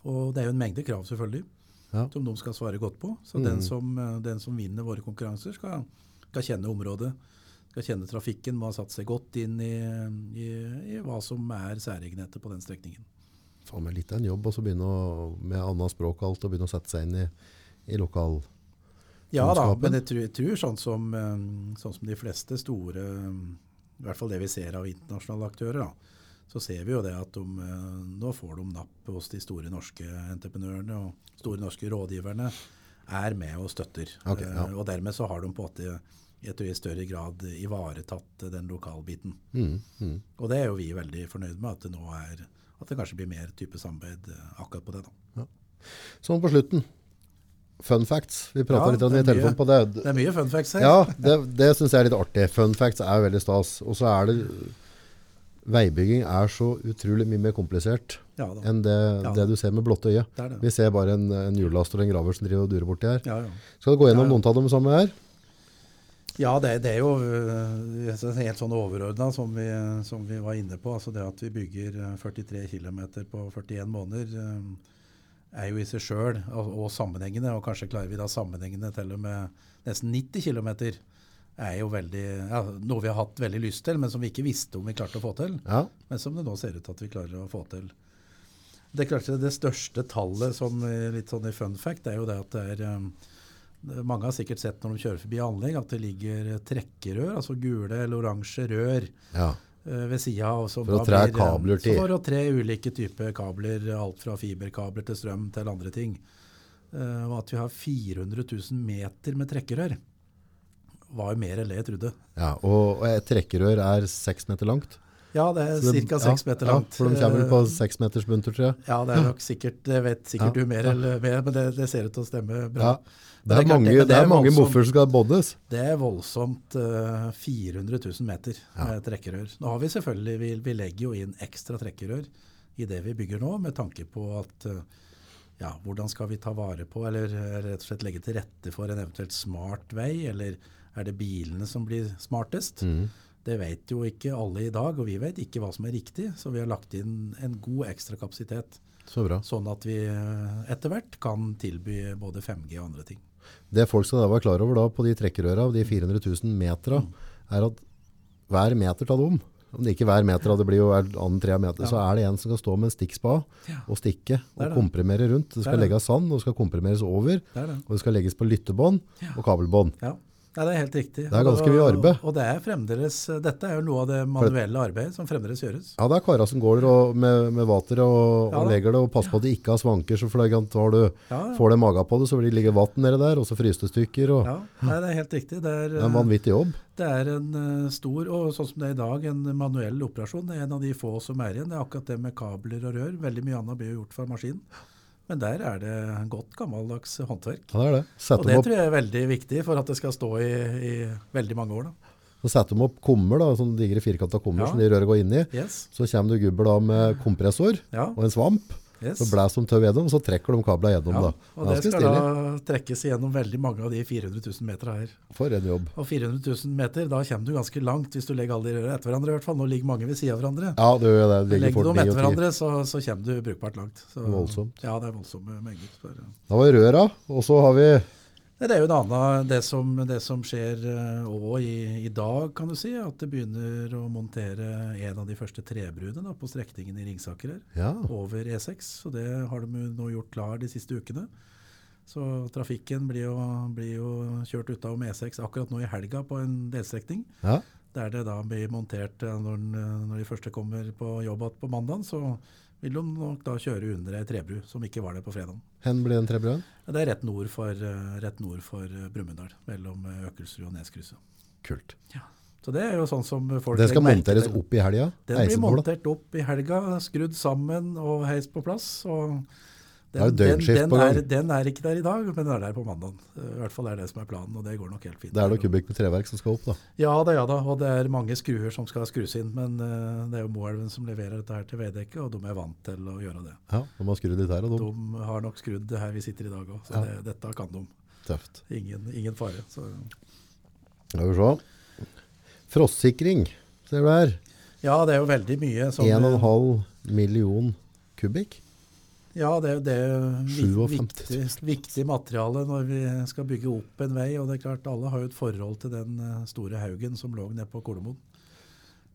B: Og det er jo en mengde krav, selvfølgelig,
A: Ja.
B: som de skal svare godt på. Så
A: Mm.
B: den, som, den som vinner våre konkurranser, skal, skal kjenne området, skal kjenne trafikken, må ha satt seg godt inn i, i, i hva som er særegenheter på den strekningen.
A: Faen meg litt av en jobb å begynne å, med annet språk og alt, og begynne å sette seg inn i, i lokal...
B: Ja da, men jeg tror, jeg tror sånn, som, eh, sånn som de fleste store, i hvert fall det vi ser av internasjonale aktører, da, så ser vi jo det at de, eh, nå får de napp hos de store norske entreprenørene og store norske rådgiverne er med og støtter.
A: Okay, ja.
B: Eh, Og dermed så har de på en måte jeg tror i større grad ivaretatt den lokalbiten.
A: Mm, mm.
B: Og det er jo vi veldig fornøyd med, at det nå er at det kanskje blir mer type samarbeid eh, akkurat på det. da.
A: Sånn på slutten. Fun facts. Vi prata
B: Ja,
A: litt om
B: det
A: i telefonen på det.
B: Det er mye fun facts her.
A: Ja, det, det syns jeg er litt artig. Fun facts er veldig stas. Og så er det Veibygging er så utrolig mye mer komplisert
B: Ja
A: enn det,
B: Ja.
A: det du ser med blotte øye.
B: det det.
A: Vi ser bare en, en hjullaster og en graver som driver og durer borti her.
B: Ja, ja.
A: Skal du gå gjennom
B: Ja, ja.
A: noen av dem sammen her?
B: Ja, det, det er jo øh, helt sånn overordna som, vi- som vi var inne på. Altså det at vi bygger øh, 43 km på 41 måneder øh, er jo i seg sjøl og, og sammenhengende, og kanskje klarer vi da sammenhengende til og med nesten 90 km, er jo veldig, ja, noe vi har hatt veldig lyst til, men som vi ikke visste om vi klarte å få til.
A: Ja.
B: Men som det nå ser ut til at vi klarer å få til. Det det største tallet som eh, litt sånn i fun fact, er jo det at det er Mange har sikkert sett når de kjører forbi anlegg at det ligger trekkerør, altså gule eller oransje rør
A: ja.
B: eh, ved sida.
A: For å tre
B: eh,
A: kabler til.
B: For å tre ulike typer kabler, alt fra fiberkabler til strøm til andre ting. Eh, og at vi har 400 000 meter med trekkerør. var jo mer enn det jeg trodde.
A: Ja, og, og et trekkerør er seks meter langt.
B: Ja, det er ca. seks meter
A: ja, for de kommer vel på
B: Eh,
A: seks meters bunter, tror jeg.
B: Ja, det er nok sikkert, det vet sikkert
A: Ja,
B: du mer eller mer, men det, det ser ut til å stemme bra.
A: Ja. Det er,
B: det er
A: mange,
B: det-
A: det
B: det
A: er
B: er
A: mange moffer som skal boddes.
B: Det er voldsomt Uh, 400 000 meter
A: Ja.
B: trekkerør. Nå har vi selvfølgelig, vi, vi legger jo inn ekstra trekkerør i det vi bygger nå, med tanke på at uh, ja, hvordan skal vi ta vare på, eller eh, rett og slett legge til rette for en eventuelt smart vei, eller er det bilene som blir smartest?
A: Mm.
B: Det vet jo ikke alle i dag, og vi vet ikke hva som er riktig, så vi har lagt inn en god ekstra kapasitet,
A: Så bra.
B: sånn at vi eh, etter hvert kan tilby både 5G og andre ting.
A: Det folk skal da være klar over da på de trekkerøra, av de 400 000 metera, er at hver meter av dem, om det ikke hver meter, det blir jo hver annen tre meter,
B: Ja.
A: så er det en som skal stå med en stikkspa
B: Ja.
A: og stikke og
B: det.
A: komprimere rundt. Det skal
B: Det det.
A: legges sand, og det skal komprimeres over,
B: Det det.
A: og det skal legges på lyttebånd og kabelbånd.
B: Ja, Nei, det er helt riktig.
A: Det er ganske mye arbeid.
B: Og, og det er fremdeles, dette er jo noe av det manuelle arbeidet som fremdeles gjøres.
A: Ja, det er karer som går der og, med, med vater og, og legger det, og passer på at de ikke har svanker, så flagrant har du,
B: Ja, ja.
A: får det maga på det, så vil det ligge vann nede der, og så fryser det stykker, og
B: ja. Nei, det er helt riktig. Det er,
A: det er en vanvittig jobb.
B: det er en eh, stor, og sånn som det er i dag, en manuell operasjon. Det er en av de få som er igjen. Det er akkurat det med kabler og rør. Veldig mye annet blir gjort fra maskin. Men der er det godt gammeldags håndverk.
A: Ja, det er det. Sette
B: Og det
A: opp,
B: tror jeg er veldig viktig for at det skal stå i, i veldig mange år. Da.
A: så setter de opp kummer, da, sånne digre firkanta kummer
B: Ja.
A: som de røret går inn i.
B: Yes.
A: Så kommer det gubber da med kompressor
B: Ja.
A: og en svamp,
B: yes.
A: så blæs de tau gjennom, og så trekker de kabla gjennom.
B: Ja,
A: da.
B: og det skal
A: stilig.
B: da trekkes igjennom veldig mange av de 400 000 meterne her.
A: For en jobb.
B: Og 400 000 meter, da kommer du ganske langt hvis du legger alle de rørene etter hverandre. i hvert fall. Nå ligger mange ved siden av hverandre.
A: Ja, det gjør det. Ligger
B: Legger du dem etter hverandre, så, så kommer du brukbart langt. Så,
A: Voldsomt.
B: Ja, det er voldsomme mengder.
A: Da var det røra, og så har vi
B: Det er jo en annen, det som, det som skjer òg i, i dag, kan du si, at det begynner å montere en av de første trebruene da, på strekningen i Ringsaker her.
A: Ja,
B: over E6, og det har de nå gjort klar de siste ukene. Så trafikken blir jo, blir jo kjørt utom E6 akkurat nå i helga på en delstrekning.
A: ja.
B: Der det da blir montert eh, når, når de første kommer på jobb igjen på mandag, så vil de nok da kjøre under ei trebru som ikke var der på fredag.
A: Hen blir den trebruen?
B: Det er rett nord for, eh, rett nord for eh, Brumunddal, mellom eh, Økelsrud og Neskrysset.
A: Kult.
B: Så det er jo sånn som folk
A: Det skal monteres opp i helga.
B: Den blir montert opp i helga, skrudd sammen og heist på plass. Og
A: Det
B: den, den, den, er, den er ikke der i dag, men den er der på mandag. I hvert fall er det som er planen, og det går nok helt fint.
A: Det er noe kubikk med treverk som skal opp, da.
B: Ja da, ja da, og det er mange skruer som skal skrus inn, men uh, det er jo Moelven som leverer dette her til Veidekke, og de er vant til å gjøre det.
A: Ja, De har skrudd litt her og
B: De
A: De
B: har nok skrudd det her vi sitter i dag òg, så
A: Ja.
B: det, dette kan de.
A: Tøft.
B: Ingen, ingen fare. Så.
A: Skal vi se. Frostsikring, ser du her.
B: Ja, det er jo veldig mye
A: 1,5 million kubikk.
B: Ja, det, det er jo viktig, viktig materiale når vi skal bygge opp en vei. Og det er klart, alle har jo et forhold til den eh, store haugen som lå nede på Kolomoen.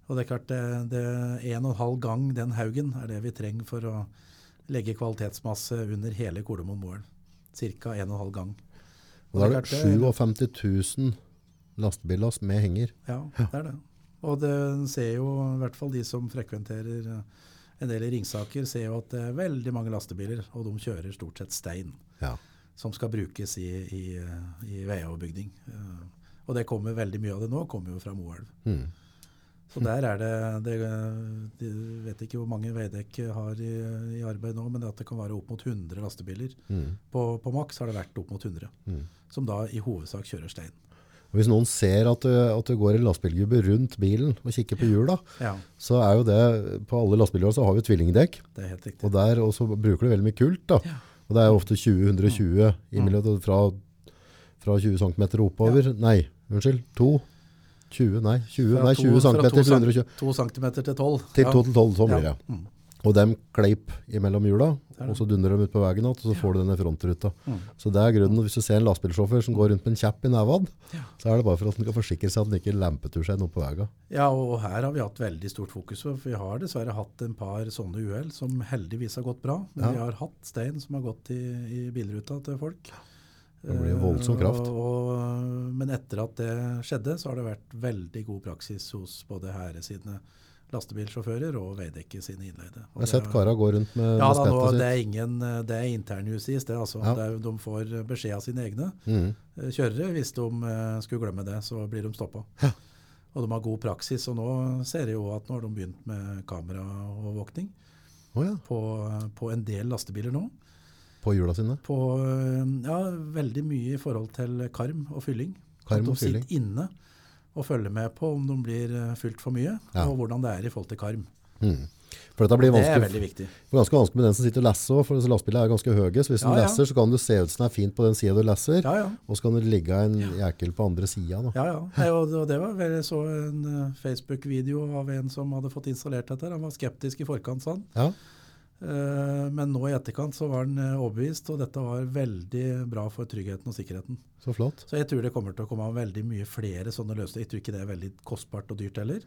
B: Og det er klart, det, det en og en halv gang den haugen er det vi trenger for å legge kvalitetsmasse under hele Kolomoen-målen. Cirka en og en halv gang.
A: Og da er
B: det er
A: det
B: klart det-
A: 57 000 lastebillass med henger.
B: Ja, det er det. Og det ser jo, i hvert fall de som frekventerer en del i Ringsaker, ser jo at det er veldig mange lastebiler, og de kjører stort sett stein.
A: Ja.
B: som skal brukes i, i, i veioverbygning. Eh, Og det kommer veldig mye av det nå, kommer jo fra Moelv.
A: Mm.
B: Så der er det, det de vet ikke hvor mange Veidekk har i, i arbeid nå, men det at det kan være opp mot 100 lastebiler.
A: Mm.
B: På, på maks har det vært opp mot 100,
A: Mm.
B: som da i hovedsak kjører stein.
A: Og hvis noen ser at det, at det går en lastebilgubbe rundt bilen og kikker på hjula,
B: Ja,
A: så er jo det På alle lastebiler så har vi tvillingdekk,
B: det er helt riktig.
A: og der også bruker du veldig mye kult. da.
B: Ja.
A: Og det er ofte 20-120 i
B: Mm.
A: fra, fra 20 cm oppover. Nei, unnskyld. 2? 20, nei, 20, nei, 20 cm til 120.
B: To centimeter til tolv.
A: Til
B: Ja.
A: til 12, sånn
B: Ja.
A: blir det.
B: Mm.
A: Og dem kleip imellom hjula, og så dundrer de ut på veien igjen, og så får du denne frontruta.
B: Mm.
A: Så det er grunnen, hvis du ser en lastebilsjåfør som går rundt med en kjapp i neven,
B: Ja.
A: så er det bare for at han kan forsikre seg at han ikke lempetur seg noe på veien.
B: Ja, og her har vi hatt veldig stort fokus. For vi har dessverre hatt en par sånne uhell som heldigvis har gått bra. Men
A: Ja.
B: vi har hatt stein som har gått i, i bilruta til folk.
A: Det blir voldsom kraft.
B: Eh, Og, og, men etter at det skjedde, så har det vært veldig god praksis hos både hæresidene lastebilsjåfører og Veidekke sine innleide. Og
A: Jeg har sett kara gå rundt med,
B: Ja, da, nå, det er ingen, eh, det er internjustis, altså.
A: Ja.
B: Det de får beskjed av sine egne
A: Mhm.
B: eh, kjørere. Hvis de uh, skulle glemme det, så blir de stoppa. Og de har god praksis. Og nå ser jeg jo at nå har de begynt med kameraovervåkning
A: oh, ja.
B: på, på en del lastebiler nå.
A: På hjula sine.
B: På eh, ja, veldig mye i forhold til karm og fylling.
A: Karm
B: at
A: og
B: de sitter inne og følge med på om de blir eh, fylt for mye,
A: Ja.
B: og hvordan det er i forhold til karm.
A: Mm. For dette blir
B: Det er veldig viktig.
A: ganske vanskelig med den som sitter og leser òg, for lastebilene er ganske høye. Så hvis
B: Ja,
A: du
B: ja.
A: leser, så kan du se ut som det er fint på den siden du leser,
B: Ja, ja.
A: og så kan det ligge en jækel på andre siden.
B: Ja, ja. Nei, og det- var vel, Jeg så en eh, Facebook-video av en som hadde fått installert dette. Han var skeptisk i forkant, sa han.
A: Ja.
B: Eh, Men nå i etterkant så var han eh, overbevist, og dette var veldig bra for tryggheten og sikkerheten.
A: Så flott.
B: Så jeg tror det kommer til å komme av veldig mye flere sånne løsninger. Jeg tror ikke det er veldig kostbart og dyrt heller.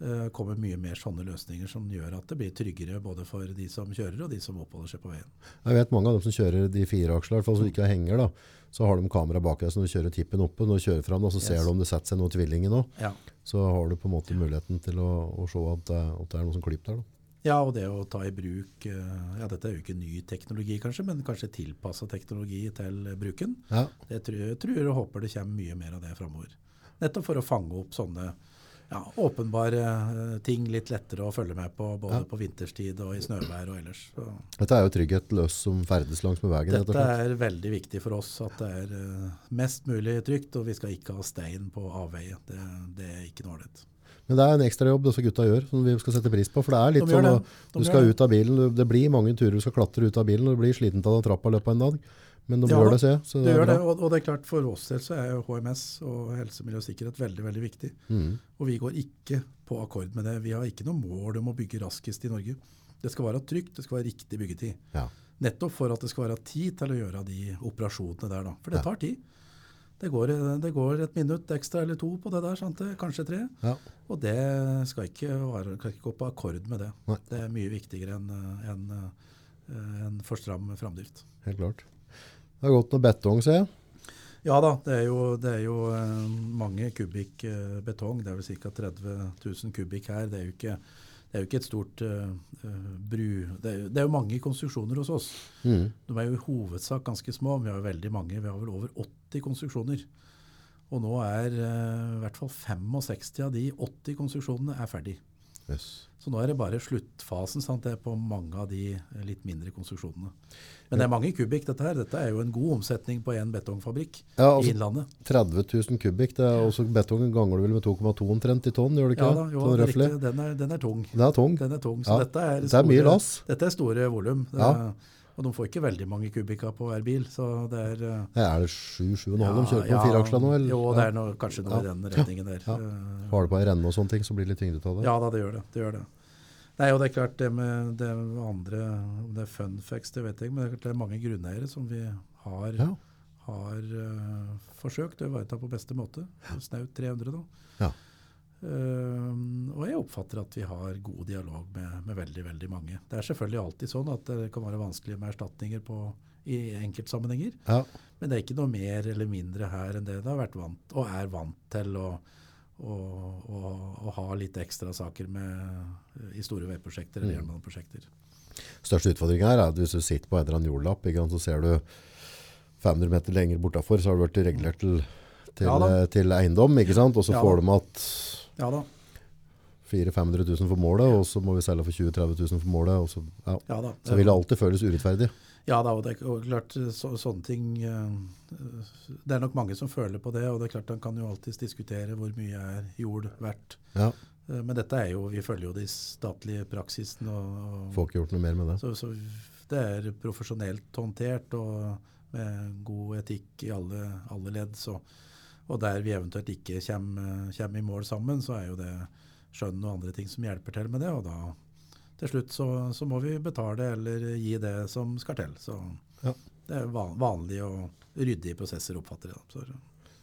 B: Det kommer mye mer sånne løsninger som gjør at det blir tryggere både for de som kjører og de som oppholder seg på veien.
A: Jeg vet mange av dem som kjører de fire aksler, i hvert fall som ikke henger, da, så har de kamera bak deg, så når du kjører tippen oppe, når du kjører frem, da, så ser
B: Yes.
A: du om det setter seg noe tvillingen nå.
B: Ja.
A: Så har du på en måte muligheten til å, å se at det, at det er noe som klyper der. Da.
B: Ja, og det å ta i bruk eh, Ja, dette er jo ikke ny teknologi, kanskje, men kanskje tilpassa teknologi til bruken.
A: Ja.
B: Det tror jeg, tror og håper det kommer mye mer av det framover. Nettopp for å fange opp sånne ja, åpenbare eh, ting litt lettere å følge med på, både
A: Ja.
B: på vinterstid og i snøvær og ellers. Så
A: Dette er jo trygghet løs som ferdes langs med veien.
B: dette er veldig viktig for oss at det er eh, mest mulig trygt, og vi skal ikke ha stein på avveie. Det, det er ikke noe ålreit.
A: Men det er en ekstra jobb disse gutta gjør, som vi skal sette pris på. For det er litt
B: De
A: sånn at
B: De
A: du skal ut av bilen, det blir mange turer du skal klatre ut av bilen, og du blir sliten av den trappa i løpet av en dag. Men de
B: Ja,
A: gjør det, ser jeg. Så
B: Du
A: det
B: gjør det, og, og det er klart for oss selv så er HMS og helse, miljø og sikkerhet veldig, veldig viktig.
A: Mm.
B: Og vi går ikke på akkord med det. Vi har ikke noe mål om å bygge raskest i Norge. Det skal være trygt, det skal være riktig byggetid.
A: Ja.
B: Nettopp for at det skal være tid til å gjøre de operasjonene der. da. For det tar tid. Det går, det går et minutt ekstra eller to på det der, sant? kanskje tre.
A: Ja.
B: Og det skal ikke, være, skal ikke gå på akkord med det.
A: Nei.
B: Det er mye viktigere enn en, en for stram framdrift.
A: Helt klart. Det har gått noe betong, ser jeg.
B: Ja da, det er jo, det er jo eh, mange kubikk eh, betong. Det er vel ca. 30 000 kubikk her. Det er jo ikke, det er jo ikke et stort uh, bru... Det er, jo- det er jo mange konstruksjoner hos oss.
A: Mm.
B: De er jo i hovedsak ganske små. men Vi har jo veldig mange. Vi har vel over 80 konstruksjoner. Og nå er uh, i hvert fall 65 av de 80 konstruksjonene er ferdig.
A: Yes.
B: Så nå er det bare sluttfasen sant, det er på mange av de eh, litt mindre konstruksjonene. Men det er mange kubikk dette her. Dette er jo en god omsetning på en betongfabrikk
A: Ja,
B: i
A: altså
B: Innlandet.
A: 30 000 kubikk, det er også betongen ganger du vel med 2,2 omtrent i tonn, gjør det ikke
B: Ja da, jo,
A: Sånn
B: det er riktig. Den er, den er tung.
A: Den er tung.
B: Den er tung. Så
A: Ja,
B: dette er,
A: det er mye lass.
B: Dette er store volum.
A: Ja.
B: er- Og de får ikke veldig mange kubikka på hver bil. Så det er eh,
A: Ja, Er det 7-7,5 de kjører på
B: ja,
A: fireaksla nå? Eller?
B: Jo, det er noe, kanskje noe
A: Ja.
B: i den retningen der.
A: Ja.
B: Eh,
A: Har det på ei renne og sånne ting, så blir det litt tyngde av det.
B: Ja da, det gjør det. det gjør det. Nei, og det er klart det med det andre, om det er fun facts, det vet jeg ikke, men det er, klart det er mange grunneiere som vi har,
A: Ja.
B: har uh, forsøkt å ivareta på beste måte. Snaut 300 nå.
A: Ja.
B: Eh, og jeg oppfatter at vi har god dialog med, med veldig, veldig mange. Det er selvfølgelig alltid sånn at det kan være vanskelig med erstatninger på, i enkeltsammenhenger.
A: Ja.
B: Men det er ikke noe mer eller mindre her enn det det har vært vant, og er vant til å, å, å, å ha litt ekstra saker med, i store veiprosjekter eller
A: Mm.
B: jernbaneprosjekter.
A: Største utfordringen her er at hvis du sitter på en eller annen jordlapp, så ser du 500 meter lenger bortafor, så har du vært regulert til, til,
B: Ja
A: til eiendom, ikke sant? Og så
B: Ja
A: får de at
B: Ja da.
A: 400 000-500 000 for målet, og så må vi selge for 20 000-30 000 for målet, og så, ja.
B: Ja da.
A: så vil det alltid føles urettferdig.
B: Ja da, og det er klart så, sånne ting eh, Det er nok mange som føler på det, og det er klart man kan jo alltids diskutere hvor mye er jord verdt.
A: Ja,
B: Eh, Men dette er jo, vi følger jo de statlige praksisene. Og, og,
A: får ikke gjort noe mer med det.
B: så, så det er profesjonelt håndtert og med god etikk i alle, alle ledd. Så, og der vi eventuelt ikke kommer, kommer i mål sammen, så er jo det skjønn og andre ting som hjelper til med det. Og da til slutt så, så må vi betale eller gi det som skal til. Så
A: Ja.
B: det er van, vanlige og ryddige prosesser, oppfatter jeg. Så,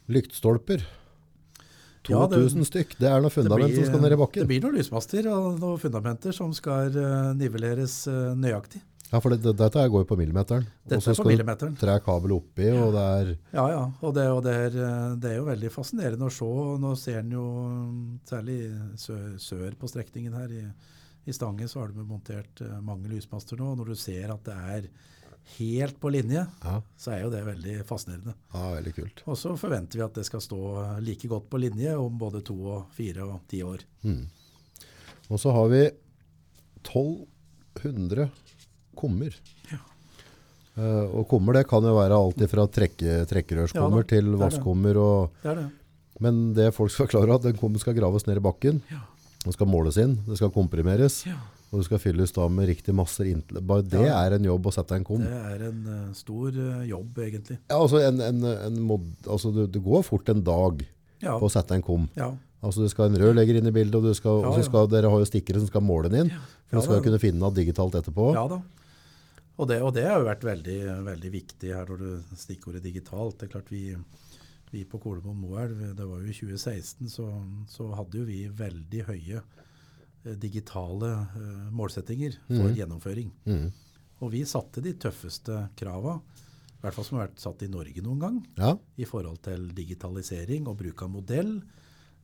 A: Lyktstolper.
B: Ja, det-
A: 2000 stykk. Det er noe fundament som skal ned i bakken?
B: det blir noen lysmaster og noen fundamenter som skal eh, nivelleres eh, nøyaktig.
A: Ja, for det, det, dette går jo på millimeteren. Og
B: Dette
A: så
B: er på
A: skal du tre kabel oppi, og det er
B: Ja, ja. Og, det, og det, er, eh, det er jo veldig fascinerende å se. Nå ser en jo mm, særlig sør, sør på strekningen her. I, I Stange så har de montert eh, mange lysmaster nå. og Når du ser at det er helt på linje,
A: Ja,
B: så er jo det veldig fascinerende.
A: ja veldig kult.
B: Og så forventer vi at det skal stå like godt på linje om både to og fire og ti år.
A: Mm. Og så har vi 1200 kummer.
B: Ja.
A: Uh, og kummer det kan jo være alt fra trekke, trekkerørskummer
B: Ja
A: til
B: er
A: vasskummer. Og,
B: Det det.
A: men det folk skal klare at den kummen skal graves ned i bakken.
B: Ja.
A: Den skal måles inn, det skal komprimeres,
B: Ja.
A: og det skal fylles da med riktig masser. Bare det
B: Ja.
A: er en jobb å sette en kum.
B: Det er en uh, stor uh, jobb, egentlig.
A: Ja, altså en, en, en mod, altså det, det går fort en dag
B: Ja.
A: på å sette en kum.
B: ja.
A: Altså du skal ha en rørlegger inn i bildet, og, du skal, og skal dere har jo stikkere som skal måle den inn. For du skal
B: jo
A: kunne finne den digitalt etterpå.
B: Ja da. Og det, og det har jo vært veldig, veldig viktig her når du stikkordet digitalt. Det er klart vi, vi på Kolomoen Moelv, det var jo i 2016, så, så hadde jo vi veldig høye eh, digitale eh, målsettinger for
A: mm.
B: gjennomføring.
A: Mm.
B: Og vi satte de tøffeste krava, i hvert fall som har vært satt i Norge noen gang,
A: Ja.
B: i forhold til digitalisering og bruk av modell.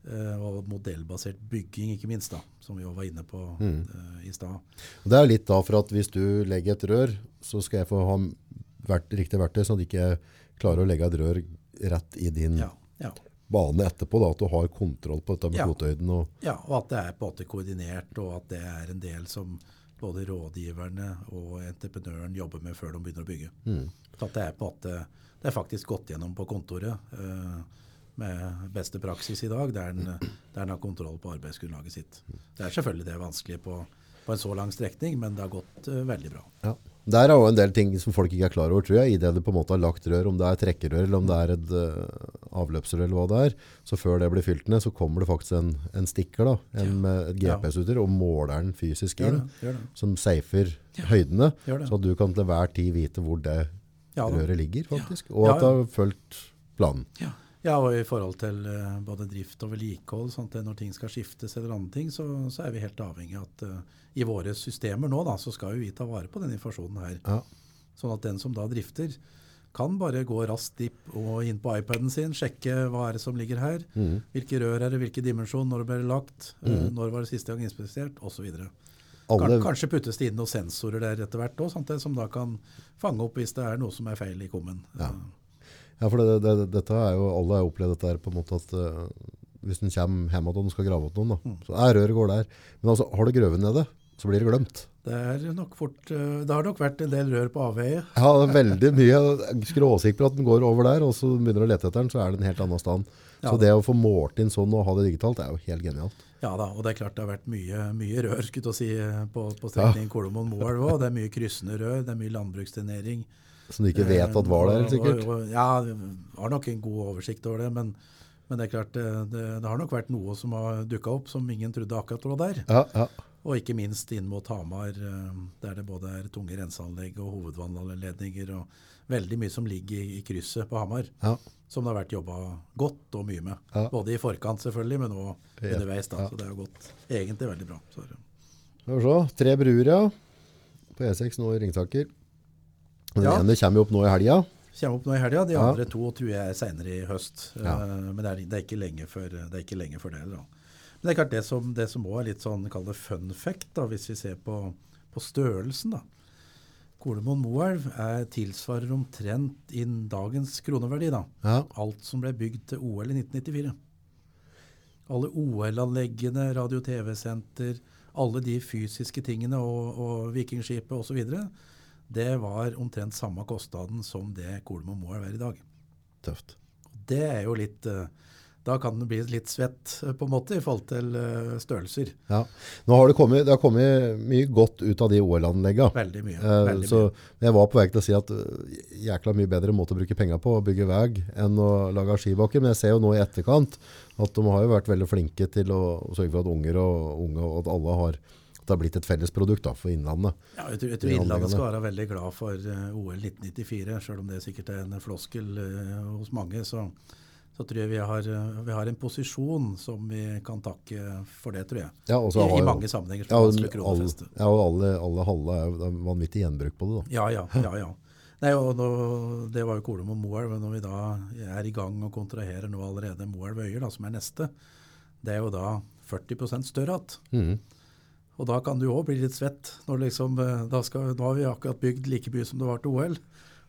B: Eh, Og modellbasert bygging, ikke minst, da, som vi var inne på
A: Mm.
B: uh, i stad.
A: Det er litt da for at hvis du legger et rør, så skal jeg få ha vært, riktig verktøy, sånn at ikke klarer å legge et rør rett i din
B: Ja, ja.
A: bane etterpå. Da, at du har kontroll på dette med
B: Ja.
A: Og,
B: Ja, og at det er på en måte koordinert, og at det er en del som både rådgiverne og entreprenøren jobber med før de begynner å bygge.
A: mm.
B: Så at det er på en måte, det er faktisk gått gjennom på kontoret eh, med beste praksis i dag, der en, der en har kontroll på arbeidsgrunnlaget sitt. Det er selvfølgelig det vanskelig på, på en så lang strekning, men det har gått uh, veldig bra.
A: ja. Der er jo en del ting som folk ikke er klar over, tror jeg. I det du på en måte har lagt rør, om det er trekkerør eller om det er et uh, avløpsrør eller hva det er. Så før det blir fylt ned, så kommer det faktisk en, en stikker da, en med et GPS-utstyr, og måler den fysisk inn,
B: det. Det.
A: som safer høydene, så du kan til hver tid vite hvor det
B: Ja,
A: røret ligger, faktisk. Og
B: Ja,
A: at det har fulgt planen.
B: Ja. Ja, og i forhold til eh, både drift og vedlikehold, sånn at når ting skal skiftes eller andre ting, så, så er vi helt avhengig av at uh, i våre systemer nå, da, så skal vi ta vare på den informasjonen her.
A: Ja.
B: Sånn at den som da drifter, kan bare gå raskt inn på iPaden sin, sjekke hva er det som ligger her,
A: mm.
B: hvilke rør er det, hvilken dimensjon, når det ble lagt, eh, når var det siste gang inspisert, osv.
A: Alle,
B: Kanskje puttes det inn noen sensorer der etter hvert òg, som da kan fange opp hvis det er noe som er feil i kummen.
A: Ja. Ja, for det, det, dette er jo, alle har opplevd dette her på en måte at uh, hvis en kommer hjem og noen skal grave opp noen, da,
B: Mm.
A: så er røret går der. Men altså, har du grøvet nede, så blir det glemt.
B: Det, er nok fort, eh, det har nok vært en del rør på avveie.
A: Ja, det er veldig mye. Er skråsikker at den går over der, og så begynner du å lete etter den, så er det en helt annen stand.
B: Ja.
A: Så det å få målt inn sånn og ha det digitalt, er jo helt genialt.
B: Ja da, og det er klart det har vært mye, mye rør si, eh, på, på strekningen Kolomoen-Moelv òg. Det er mye kryssende rør, det er mye landbruksdrenering.
A: Som du ikke vet at var der,
B: Eh,
A: sikkert.
B: Ja, jeg har nok en god oversikt over det, men, men det er klart det, det, det har nok vært noe som har dukka opp som ingen trodde akkurat var der.
A: Ja, ja.
B: Og ikke minst inn mot Hamar, eh, der det både er tunge renseanlegg og hovedvannledninger og veldig mye som ligger i, i krysset på Hamar.
A: ja.
B: Som det har vært jobba godt og mye med. Både i forkant selvfølgelig, men òg underveis. da. Så det har gått egentlig veldig bra. Så,
A: Skal vi se. Tre bruer, ja. På E6 nå i Ringsaker. Den
B: Ja.
A: ene kommer jo opp nå i helga.
B: Kommer opp nå i helga. De andre to tror jeg er seinere i høst. Eh, Men det er, det, er ikke lenge før, det er ikke lenge før det heller. Men det er klart det som, det som også er litt sånn, kall det fun fact, da, hvis vi ser på, på størrelsen. da. Kolemoen Moelv er tilsvarer omtrent inn dagens kroneverdi. da.
A: Ja.
B: Alt som ble bygd til OL i 1994. Alle OL-anleggene, radio-TV-senter, alle de fysiske tingene og, og Vikingskipet osv. Det var omtrent samme kostnaden som det Kolomoen Moelv er i dag.
A: Tøft.
B: Det er jo litt eh, Da kan det bli litt svett eh, på en måte i forhold til eh, størrelser.
A: Ja. Nå har det kommet, det har kommet mye godt ut av de OL-anleggene.
B: Veldig mye.
A: Eh,
B: veldig
A: så
B: mye.
A: jeg var på vei til å si at jækla mye bedre måte å bruke penger på å bygge vei enn å lage skibakker. Men jeg ser jo nå i etterkant at de har jo vært veldig flinke til å sørge for at unger og unge og at alle har at det har blitt et felles produkt da, for Innlandet.
B: Ja, jeg tror, jeg tror Innlandet skal være veldig glad for eh, OL 1994, selv om det sikkert er en floskel eh, hos mange. Så, så tror jeg vi har, vi har en posisjon som vi kan takke for det, tror jeg.
A: Ja,
B: I,
A: har
B: I mange sammenhenger.
A: Ja, alle, ja, og alle, alle halve er vanvittig gjenbruk på det. da.
B: Ja, ja. ja, ja. Nei, og nå, Det var jo Kolum og Moelv. men Når vi da er i gang og kontraherer nå allerede Moelv Øyer, da, som er neste, det er jo da 40% større igjen.
A: Mhm.
B: Og da kan du òg bli litt svett. Når liksom, eh, da skal, nå har vi akkurat bygd like mye som det var til OL,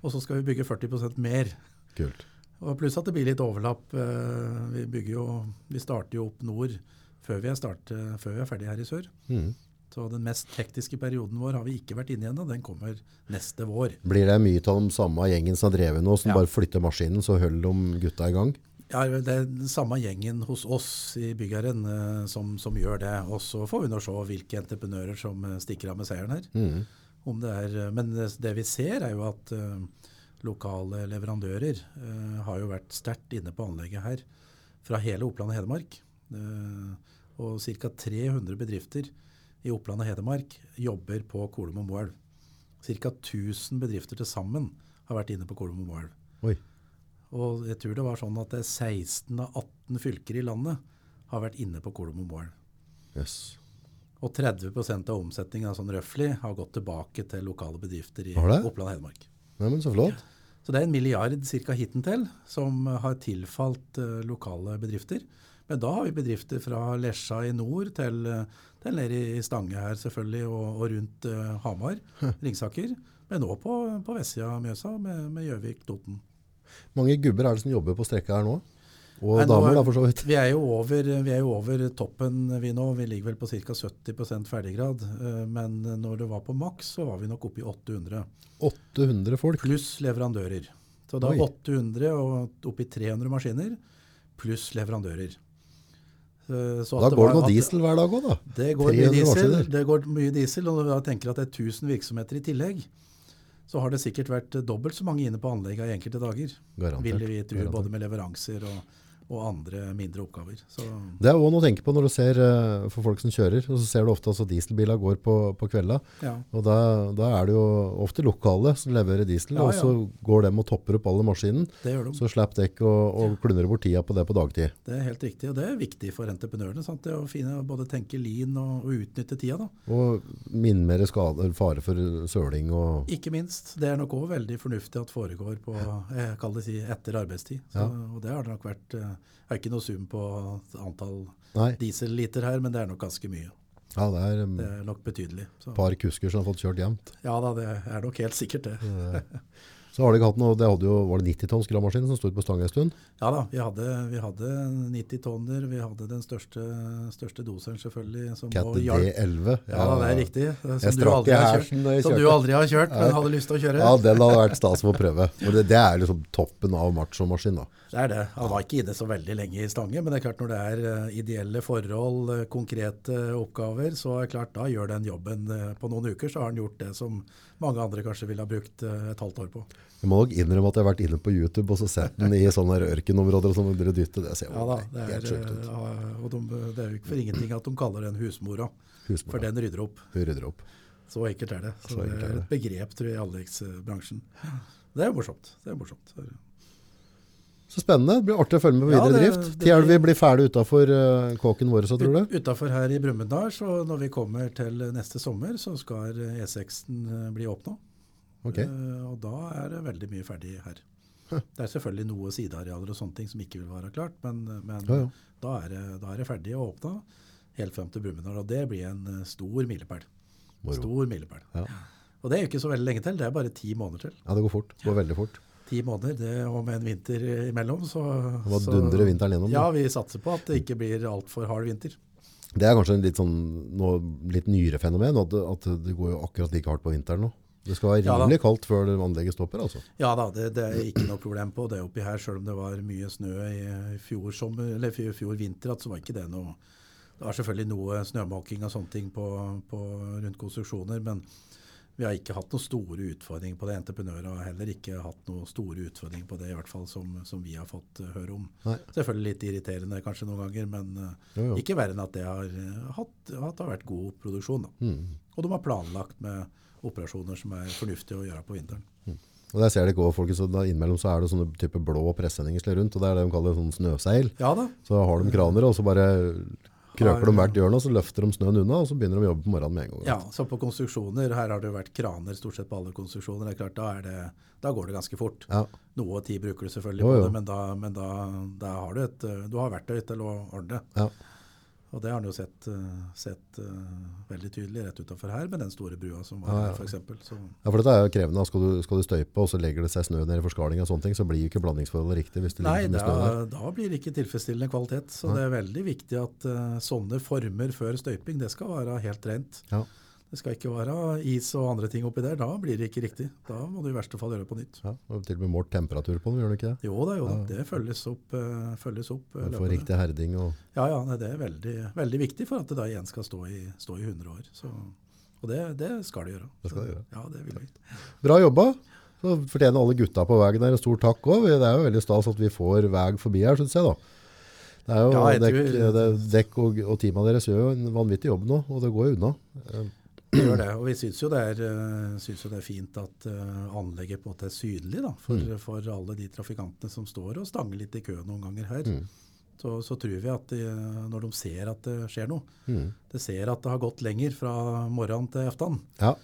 B: og så skal vi bygge 40% mer.
A: Kult.
B: Og Pluss at det blir litt overlapp. eh, Vi, bygger jo, vi starter jo opp nord før vi er, start, eh, før vi er ferdige her i sør.
A: Mm.
B: Så den mest hektiske perioden vår har vi ikke vært inne i ennå. Den kommer neste vår.
A: Blir det mye av de samme gjengen som har drevet nå, som
B: Ja.
A: bare flytter maskinen, så holder de gutta i gang?
B: Ja, Det er den samme gjengen hos oss i byggherren eh, som, som gjør det. Og så får vi nå se hvilke entreprenører som eh, stikker av med seieren her.
A: Mm.
B: Om det er, eh, men det vi ser er jo at lokale leverandører har jo vært sterkt inne på anlegget her fra hele Oppland og Hedmark. Og ca. 300 bedrifter i Oppland og Hedmark jobber på Kolum og Moelv. Ca. 1000 bedrifter til sammen har vært inne på Kolum og Moelv. Og jeg tror det var sånn at det er 16 av 18 fylker i landet har vært inne på og Moelv.
A: Yes.
B: Og 30% av omsetningen sånn røftlig har gått tilbake til lokale bedrifter i Oppland og Hedmark.
A: Neimen, så flott.
B: Så det er en milliard cirka hittil som har tilfalt uh, lokale bedrifter. Men da har vi bedrifter fra Lesja i nord til, eh, til nede i Stange her selvfølgelig, og, og rundt uh, Hamar, Ringsaker. Men òg på, på vestsida av Mjøsa med med Gjøvik, Toten.
A: Mange gubber er det som jobber på strekket her nå. Og
B: Nei, nå
A: damer
B: er-
A: da, for så vidt.
B: Vi er jo over, vi er jo over toppen vi nå. Vi ligger vel på ca. 70 ferdiggrad. Eh, Men når det var på maks, så var vi nok oppe i 800.
A: 800 folk.
B: Pluss leverandører. Så da
A: Oi.
B: 800 og oppi i 300 maskiner, pluss leverandører. Eh, så
A: Da går det noe diesel hver dag òg, da.
B: Det går, mye diesel, det går mye diesel, og når vi tenker at det er 1000 virksomheter i tillegg, så har det sikkert vært dobbelt så mange inne på anlegget i enkelte dager.
A: Garantert.
B: Vil vi tro, både med leveranser og, og andre mindre oppgaver. Så
A: Det er også noe å tenke på når du ser eh, for folk som kjører, og så ser du ofte at dieselbiler går på, på kvelda.
B: ja.
A: Og da, da er det jo ofte lokale som leverer diesel,
B: Ja,
A: og så går de og topper opp alle maskinen.
B: Det gjør de.
A: Så slipper dekk og, og klundrer bort tida på det på dagtid.
B: Det er helt riktig, og det er viktig for entreprenørene. Sant? Det å finne, både tenke lean og, og utnytte tida. da.
A: Og minimere skade, eller fare for søling og
B: Ikke minst. Det er nok òg veldig fornuftig at foregår på jeg kaller det si, etter arbeidstid. Så. Og det har det nok vært eh, Jeg har ikke noe sum på antall
A: Nei,
B: dieselliter her, men det er nok ganske mye.
A: ja, det er
B: Det er nok betydelig. Et
A: par kusker som har fått kjørt jevnt.
B: ja da, det er nok helt sikkert det.
A: Så har de ikke hatt noe, det jo, var det 90 tonns gravemaskin som stod på stang en stund?
B: Ja da, vi hadde, vi hadde 90 tonner. Vi hadde den største, største doseren selvfølgelig. Som
A: Cat. D11.
B: Ja, ja, det er riktig. Som
A: Jeg
B: du aldri har kjørt.
A: jeg
B: Som du aldri har kjørt, men hadde lyst til å kjøre.
A: Ja, den hadde vært stas å prøve. For det, det er liksom toppen av machomaskin.
B: Det er det. Han var ikke inne så veldig lenge i Stange, men det er klart når det er eh, ideelle forhold, eh, konkrete oppgaver, så er det klart da gjør den jobben eh, på noen uker, så har han gjort det som mange andre kanskje ville ha brukt et halvt år på.
A: Jeg må nok innrømme at jeg har vært inne på YouTube og så sett den i sånne ørkenområder sånn, dere dytter. Det ser jo
B: Ja da, det
A: helt
B: er,
A: sjukt ut.
B: eh, ja, og de, det er jo ikke for ingenting at de kaller den husmora,
A: husmora.
B: for den rydder opp.
A: Hun rydder opp.
B: Så enkelt er det. Så
A: Så
B: det
A: er
B: et begrep, tror jeg, i anleggsbransjen. Det er jo morsomt. Det er morsomt. Så
A: spennende. Det blir artig å følge med på
B: Ja,
A: videre
B: det-
A: drift.
B: det
A: vi
B: blir-
A: ferdig utenfor uh, kåken vår, så tror du?
B: Utafor her i Brumunddal, så når vi kommer til neste sommer, så skal E6-en bli åpna.
A: Ok.
B: Uh, og da er det veldig mye ferdig her. Det er selvfølgelig noe sidearealer og sånne ting som ikke vil være klart, men, men
A: Ja, ja.
B: Da, er det, da er det ferdig og åpna helt frem til Brumunddal. Og det blir en eh, stor milepæl. Stor milepæl.
A: Ja.
B: Og det er jo ikke så veldig lenge til, det er bare ti måneder til.
A: ja, det går fort. Det går veldig fort.
B: Ti måneder, det og med en vinter imellom, så,
A: Det var dundre vinteren gjennom.
B: Ja, vi satser på at det ikke blir altfor hard vinter.
A: Det er kanskje en litt, sånn, noe, litt nyere fenomen, at, det- at det går jo akkurat like hardt på vinteren nå. Det skal være
B: Ja
A: rimelig kaldt før anlegget stopper, altså.
B: Ja da, det, det er ikke noe problem på det oppi her, selv om det var mye snø i fjor, sommer, eller fjor, vinter, så var ikke det noe Det var selvfølgelig noe snømåking og sånne ting på, på, rundt konstruksjoner, men vi har ikke hatt noen store utfordringer på det. Entreprenører har heller ikke hatt noen store utfordringer på det, i hvert fall som, som vi har fått eh, høre om.
A: Nei.
B: Selvfølgelig litt irriterende kanskje noen ganger, men eh,
A: Jo, jo.
B: ikke verre enn at det har, eh, hatt, at det har vært god produksjon.
A: Mm.
B: Og de har planlagt med operasjoner som er fornuftige å gjøre på vinteren.
A: Og der ser det går, folkens, så da innimellom så er det sånne type blå pressendinger rundt, og det er det de kaller sånn snøseil.
B: Ja da.
A: Så har de kraner, og så bare krøker de hvert hjørne, og så løfter de snøen unna, og så begynner de å jobbe på morgenen med en gang.
B: Ja, så på konstruksjoner, her har det jo vært kraner stort sett på alle konstruksjoner. Det er klart, da, er det, da går det ganske fort.
A: Ja.
B: Noe tid bruker du selvfølgelig
A: Jo,
B: på det, men, da, men da, da har du et du har verktøy til å ordne.
A: Ja.
B: Og det har han jo sett, eh, sett eh, veldig tydelig rett utenfor her, med den store brua som var
A: Ja, ja.
B: her, eksempel.
A: Ja, for dette er jo krevende. Skal du, skal du støype, og så legger det seg snø ned i forskalinga, og sånne ting, så blir jo ikke blandingsforholdet riktig hvis det
B: nei,
A: ligger snø der.
B: da, da blir det ikke tilfredsstillende kvalitet. Så det er veldig viktig at uh, sånne former før støyping, det skal være helt rent.
A: Ja.
B: Det skal ikke være is og andre ting oppi der. Da blir det ikke riktig. Da må du i verste fall gjøre det på nytt.
A: Ja, og til og med målt temperatur på den, gjør du ikke det?
B: Jo da, jo da. Det følges opp. eh, følges opp eh,
A: For riktig herding og
B: Ja, ja, nei, det er veldig, veldig viktig for at det da igjen skal stå i, stå i 100 år. Så, og det, det skal det gjøre.
A: Det skal det
B: Så,
A: gjøre.
B: Ja, det vil vi.
A: Bra jobba! Så fortjener alle gutta på veien der en stor takk òg. Det er jo veldig stas at vi får vei forbi her, syns jeg. da. Det er jo
B: Ja,
A: dekk,
B: tror-
A: dekk og, og teamet deres gjør jo en vanvittig jobb nå, og det går unna. Eh,
B: Det gjør det. Og vi syns jo eh, jo det er fint at eh, anlegget på en måte er synlig da, for,
A: Mm.
B: for alle de trafikantene som står og stanger litt i kø noen ganger her.
A: Mm.
B: Så, så tror vi at de, når de ser at det skjer noe,
A: Mm.
B: det ser at det har gått lenger fra morgenen til aften,
A: Ja,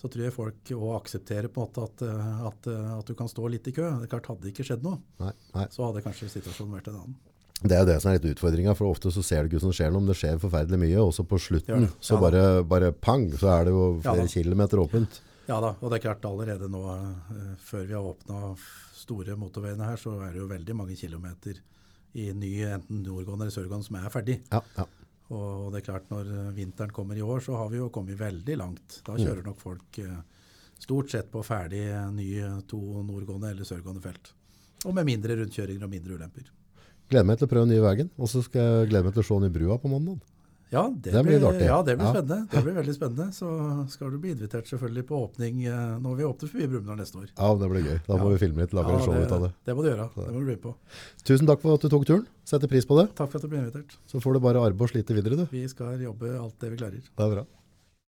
B: så tror jeg folk òg aksepterer på en måte at, eh, at, eh, at du kan stå litt i kø. Det er klart, Hadde det ikke skjedd noe,
A: nei, nei.
B: så hadde kanskje situasjonen vært en annen.
A: Det er det som er litt utfordringa, for ofte så ser du ikke som skjer noe, men det skjer forferdelig mye. Også på slutten,
B: det.
A: så
B: Ja,
A: bare, bare pang, så er det jo flere
B: ja,
A: kilometer åpent.
B: Ja da, og det er klart allerede nå, eh, før vi har åpna store motorveiene her, så er det jo veldig mange kilometer i ny enten nordgående eller sørgående som er ferdig.
A: Ja, ja.
B: Og det er klart når eh, vinteren kommer i år, så har vi jo kommet veldig langt. Da
A: Mm.
B: kjører nok folk eh, stort sett på ferdig nye to nordgående eller sørgående felt. Og med mindre rundkjøringer og mindre ulemper.
A: Gleder meg til å prøve den nye veien, og så skal jeg glede meg til å se den i brua på mandag.
B: Ja, det,
A: Det blir
B: blir, ja, det blir
A: Ja.
B: spennende. Det blir veldig spennende. Så skal du bli invitert selvfølgelig på åpning eh, når vi åpner forbi Brumunddal neste år.
A: Ja, det blir gøy. Da må
B: Ja.
A: vi filme litt, lage
B: Ja,
A: en show ut av det.
B: det må du gjøre. Det må du bli på.
A: Tusen takk for at du tok turen. Setter pris på det.
B: Takk for at du ble invitert.
A: Så får du bare arbeide og slite videre, du.
B: Vi skal jobbe alt det vi klarer.
A: Det er bra.